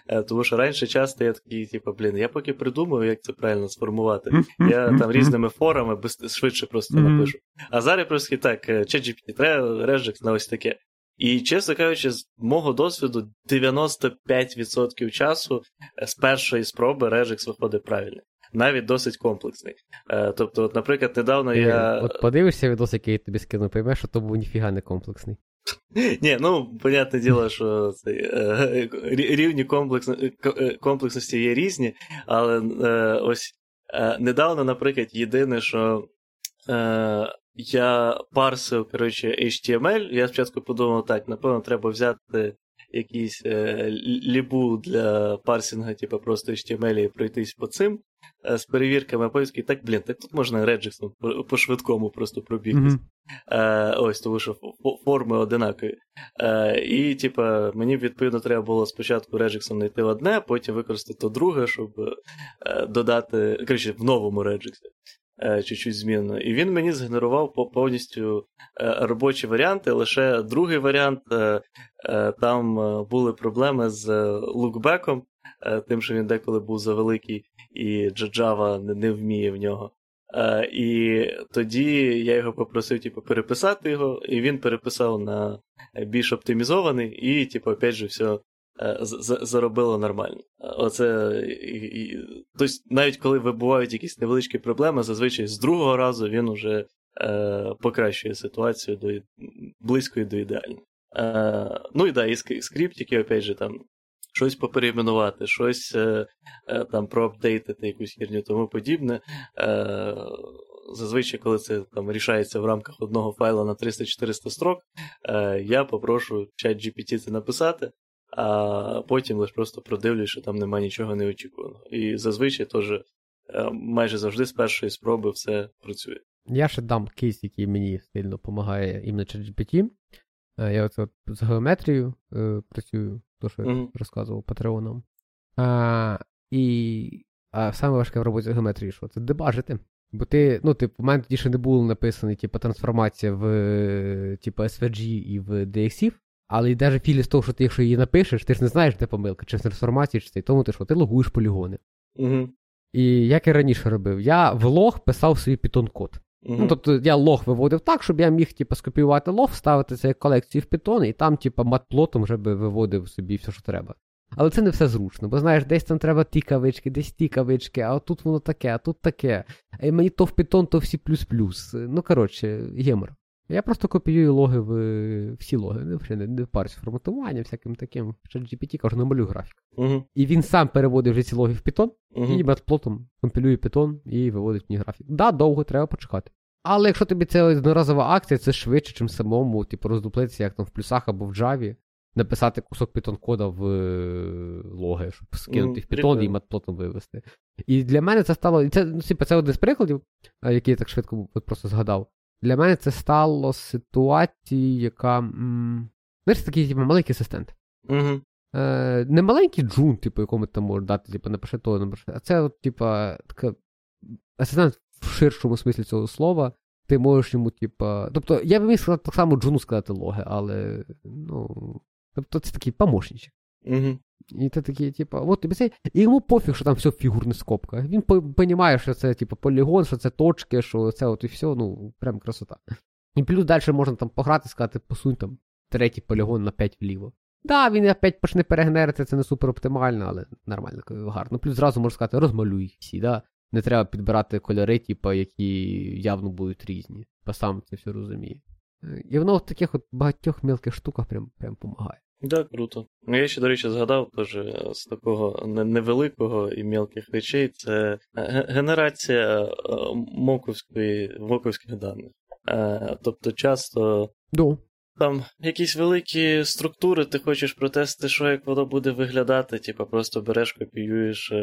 Е, тому що раніше часто я такий, типу, блін, я поки придумав, як це правильно сформувати. Я там різними форами швидше просто напишу. А зараз просто так, ChatGPT, треба Regex на ось таке. І, чесно кажучи, з мого досвіду 95% часу е, з першої спроби Regix виходить правильно. Навіть досить комплексний. Е, тобто, от, наприклад, недавно я. От подивишся відос, який я тобі скину, поймеш, що то був ніфіга не комплексний. Ні, ну, понятне діло, що цей, е, рівні комплексності є різні, але ось недавно, наприклад, єдине, що я парсив коротше, HTML. Я спочатку подумав, так, напевно, треба взяти якийсь е, лібу для парсінга, типу просто HTML і пройтись по цим е, з перевірками, а потім так, блін, так тут можна Regex по, по швидкому просто пробігтись. Mm-hmm. Е, ось, тому що форми одинакові. Е, і, типа, мені відповідно треба було спочатку Regex знайти одне, потім використати то друге, щоб е, додати, коротше, в новому Regex. Е, чуть-чуть змінено. І він мені згенерував повністю е, робочі варіанти. Лише другий варіант е, там були проблеми з лукбеком, тим, що він деколи був завеликий, і Java не вміє в нього. І тоді я його попросив типу, переписати його, і він переписав на більш оптимізований, і, типу, опять же, все заробило нормально. Оце, Тобто, навіть коли вибувають якісь невеличкі проблеми, зазвичай з другого разу він уже е, покращує ситуацію до близької до ідеальної. Е, Ну і да, і скриптики, опять же, там щось поперейменувати, щось е, е, там проапдейтити, якусь херню тому подібне. Е, Зазвичай, коли це там рішається в рамках одного файла на 300-400 строк, е, я попрошу чат GPT це написати а потім лише просто продивлюсь, що там немає нічого неочікуваного. І зазвичай теж е, майже завжди з першої спроби все працює. Я ще дам кейс, який мені сильно допомагає іменно ChatGPT. Е, я от з геометрією е, працюю, то що я mm-hmm. розказував патреоном. А, І а саме важке в роботі з геометрії, що це дебажити. Бо ти, ну, типу, в мене тоді ще не було написаний, типу, трансформація в типу, SVG і в DXIF. Але й навіть філі з того, що ти якщо її напишеш, ти ж не знаєш, де помилка, чи в трансформації, чи це, тому ти що ти логуєш полігони. Угу. І як я раніше робив, я в лог писав свій Python-код. Угу. Ну, Тобто я лог виводив так, щоб я міг типу, скопіювати лог, вставити це як колекцію в Python, і там, типу, матплотом вже би виводив собі все, що треба. Але це не все зручно, бо знаєш, десь там треба ті кавички, десь ті кавички, а тут воно таке, а тут таке. І мені то в Python, то всі плюс-плюс. Ну, коротше, гемор. Я просто копіюю логи в всі логи, не, не, не парюсь форматування, всяким таким. В GPT кажу, намалюю графік. Uh-huh. І він сам переводить вже ці логи в Python, uh-huh. і метплотом компілює Python і виводить мені графік. Да, довго треба почекати. Але якщо тобі це одноразова акція, це швидше, ніж самому, типу, роздуплитися, як там в плюсах або в Java, написати кусок Python кода в е, логи, щоб скинути mm, в Python і матплотом вивести. І для мене це стало. І це, ну, типу, це один з прикладів, який я так швидко просто згадав. Для мене це стало ситуацією, яка. М- знаєш, такий типу, маленький асистент. Угу. Е, Не маленький джун, типу, якому ти можеш дати, типу, напиши то, напиши. А це, от, типу, така асистент в ширшому смислі цього слова. Ти можеш йому, типу. Тобто, я б міг сказати так само джуну сказати логи, але. ну, Тобто це такий помощничок. Угу. І ти такий, типу, от цей. І йому пофіг, що там все фігурна скобка. Він розуміє, що це, типу, полігон, що це точки, що це от і все, ну, прям красота. І плюс далі можна там пограти, сказати, посунь там третій полігон на 5 вліво. Да, він опять почне перегнерити, це не супер оптимально, але нормально, гарно. Плюс зразу можна сказати, розмалюй всі, да. Не треба підбирати кольори, типу, які явно будуть різні. Бо сам це все розуміє. І воно в таких от багатьох мілких штуках прям прям допомагає. Так, круто. Ну, я ще, до речі, згадав теж з такого невеликого і мілких речей це е, генерація е, моковської, моковських даних. Е, тобто часто. Do. Там якісь великі структури, ти хочеш протестити, що як воно буде виглядати, типу, просто береш, копіюєш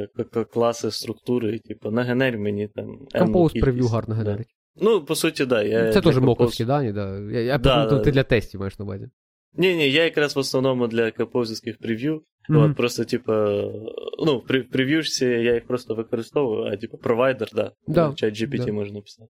класи структури, і типу, нагенерь мені там. Compose прев'ю гарно генерить. Ну, по суті, да. Я Це теж моковські дані, да. Я, я да, ти для тестів маєш на увазі. Ні, ні, я якраз в основному для композитських прев'ю. Mm-hmm. От просто, типа, ну, в прев'юшці я їх просто використовую, а типу провайдер, да. да. Чат GPT да. можна написати.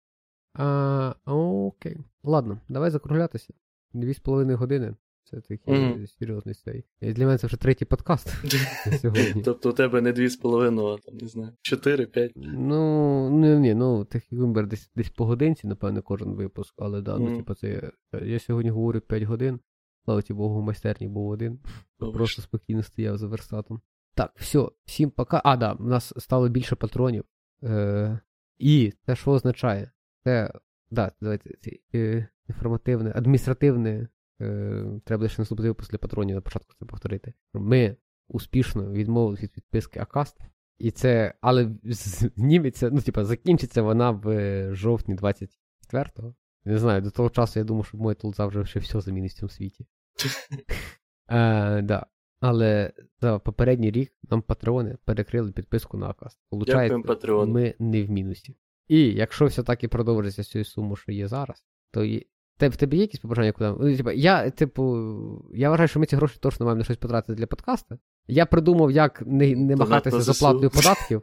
А, Окей. Ладно, давай закруглятися. Дві з половиною години. Це такий mm-hmm. серйозний цей. І для мене це вже третій подкаст сьогодні. Тобто у тебе не дві з половиною, а там, не знаю, чотири, п'ять. Ну, ні, ні, ну, такий вимбер десь десь по годинці, напевно, кожен випуск, але да, ну, типу, це я сьогодні говорю 5 годин. Слава ті Богу, в майстерні був один. Добре. Просто спокійно стояв за верстатом. Так, все, всім пока. А, да, у нас стало більше патронів. Е, І це що означає? Це, да, давайте, е, інформативне, адміністративне. Е, Треба ще наступний випуск для патронів на початку це повторити. Ми успішно відмовилися від підписки Acast. І це, але зніметься, ну, типа, закінчиться вона в жовтні 24-го. Не знаю, до того часу я думав, що моя тулза вже ще все замінить в цьому світі. е, да. Але за попередній рік нам патреони перекрили підписку на Acast. Получається, ми не в мінусі. І якщо все так і продовжиться з цією сумою, що є зараз, то і... в тебе є якісь побажання куди? Ну, типу, я, типу, я вважаю, що ми ці гроші точно маємо на щось потратити для подкаста. Я придумав, як не не махатися з оплатою податків.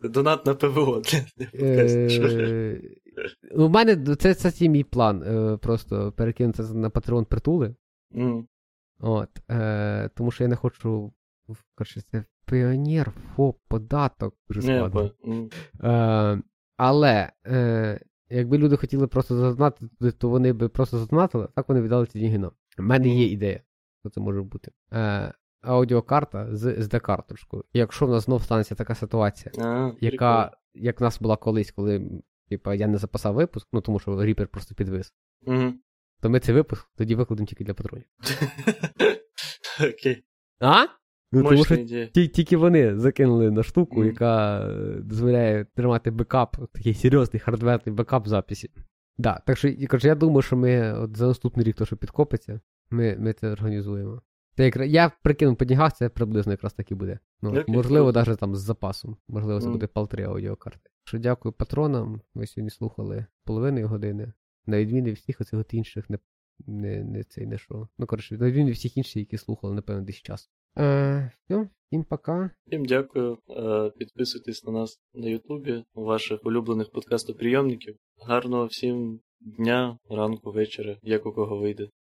Це донат на ПВО для. Е, у мене це це мій план. Е, просто перекинутися на Patreon притули. От, е, Тому що я не хочу. Коротше, це піонер, ФОП, податок. Е, Але е, якби люди хотіли просто задонатити, то вони би просто задонатили, так вони віддали ці деньги нам. У мене є ідея, що це може бути. Е, Аудіокарта з SD-карточкою. Якщо в нас знов станеться така ситуація, а, яка, як в нас була колись, коли типа, я не записав випуск, ну тому що Ріпер просто підвис. Угу то ми цей випуск тоді викладемо тільки для патронів. Окей. А? Ну, тому що ті, тільки вони закинули на штуку, mm. яка е, дозволяє тримати бекап, такий серйозний хардверний бекап записі. Да, так що коротше, я думаю, що ми от за наступний рік, то що підкопиться, ми ми це організуємо. Та як, я прикинув по днігах, це приблизно якраз так і буде. Ну, okay, Можливо, навіть там з запасом. Можливо, це mm. буде палтри аудіокарти. Що дякую патронам. Ми сьогодні слухали половиною години. На відміну всіх оцих інших не не, не цей не що. Ну, коротше, на відміну всіх інших, які слухали, напевно, десь час. Е, все, всім пока. Всім дякую. Е, підписуйтесь на нас на Ютубі, у ваших улюблених подкастоприйомників. Гарного всім дня, ранку, вечора, як у кого вийде.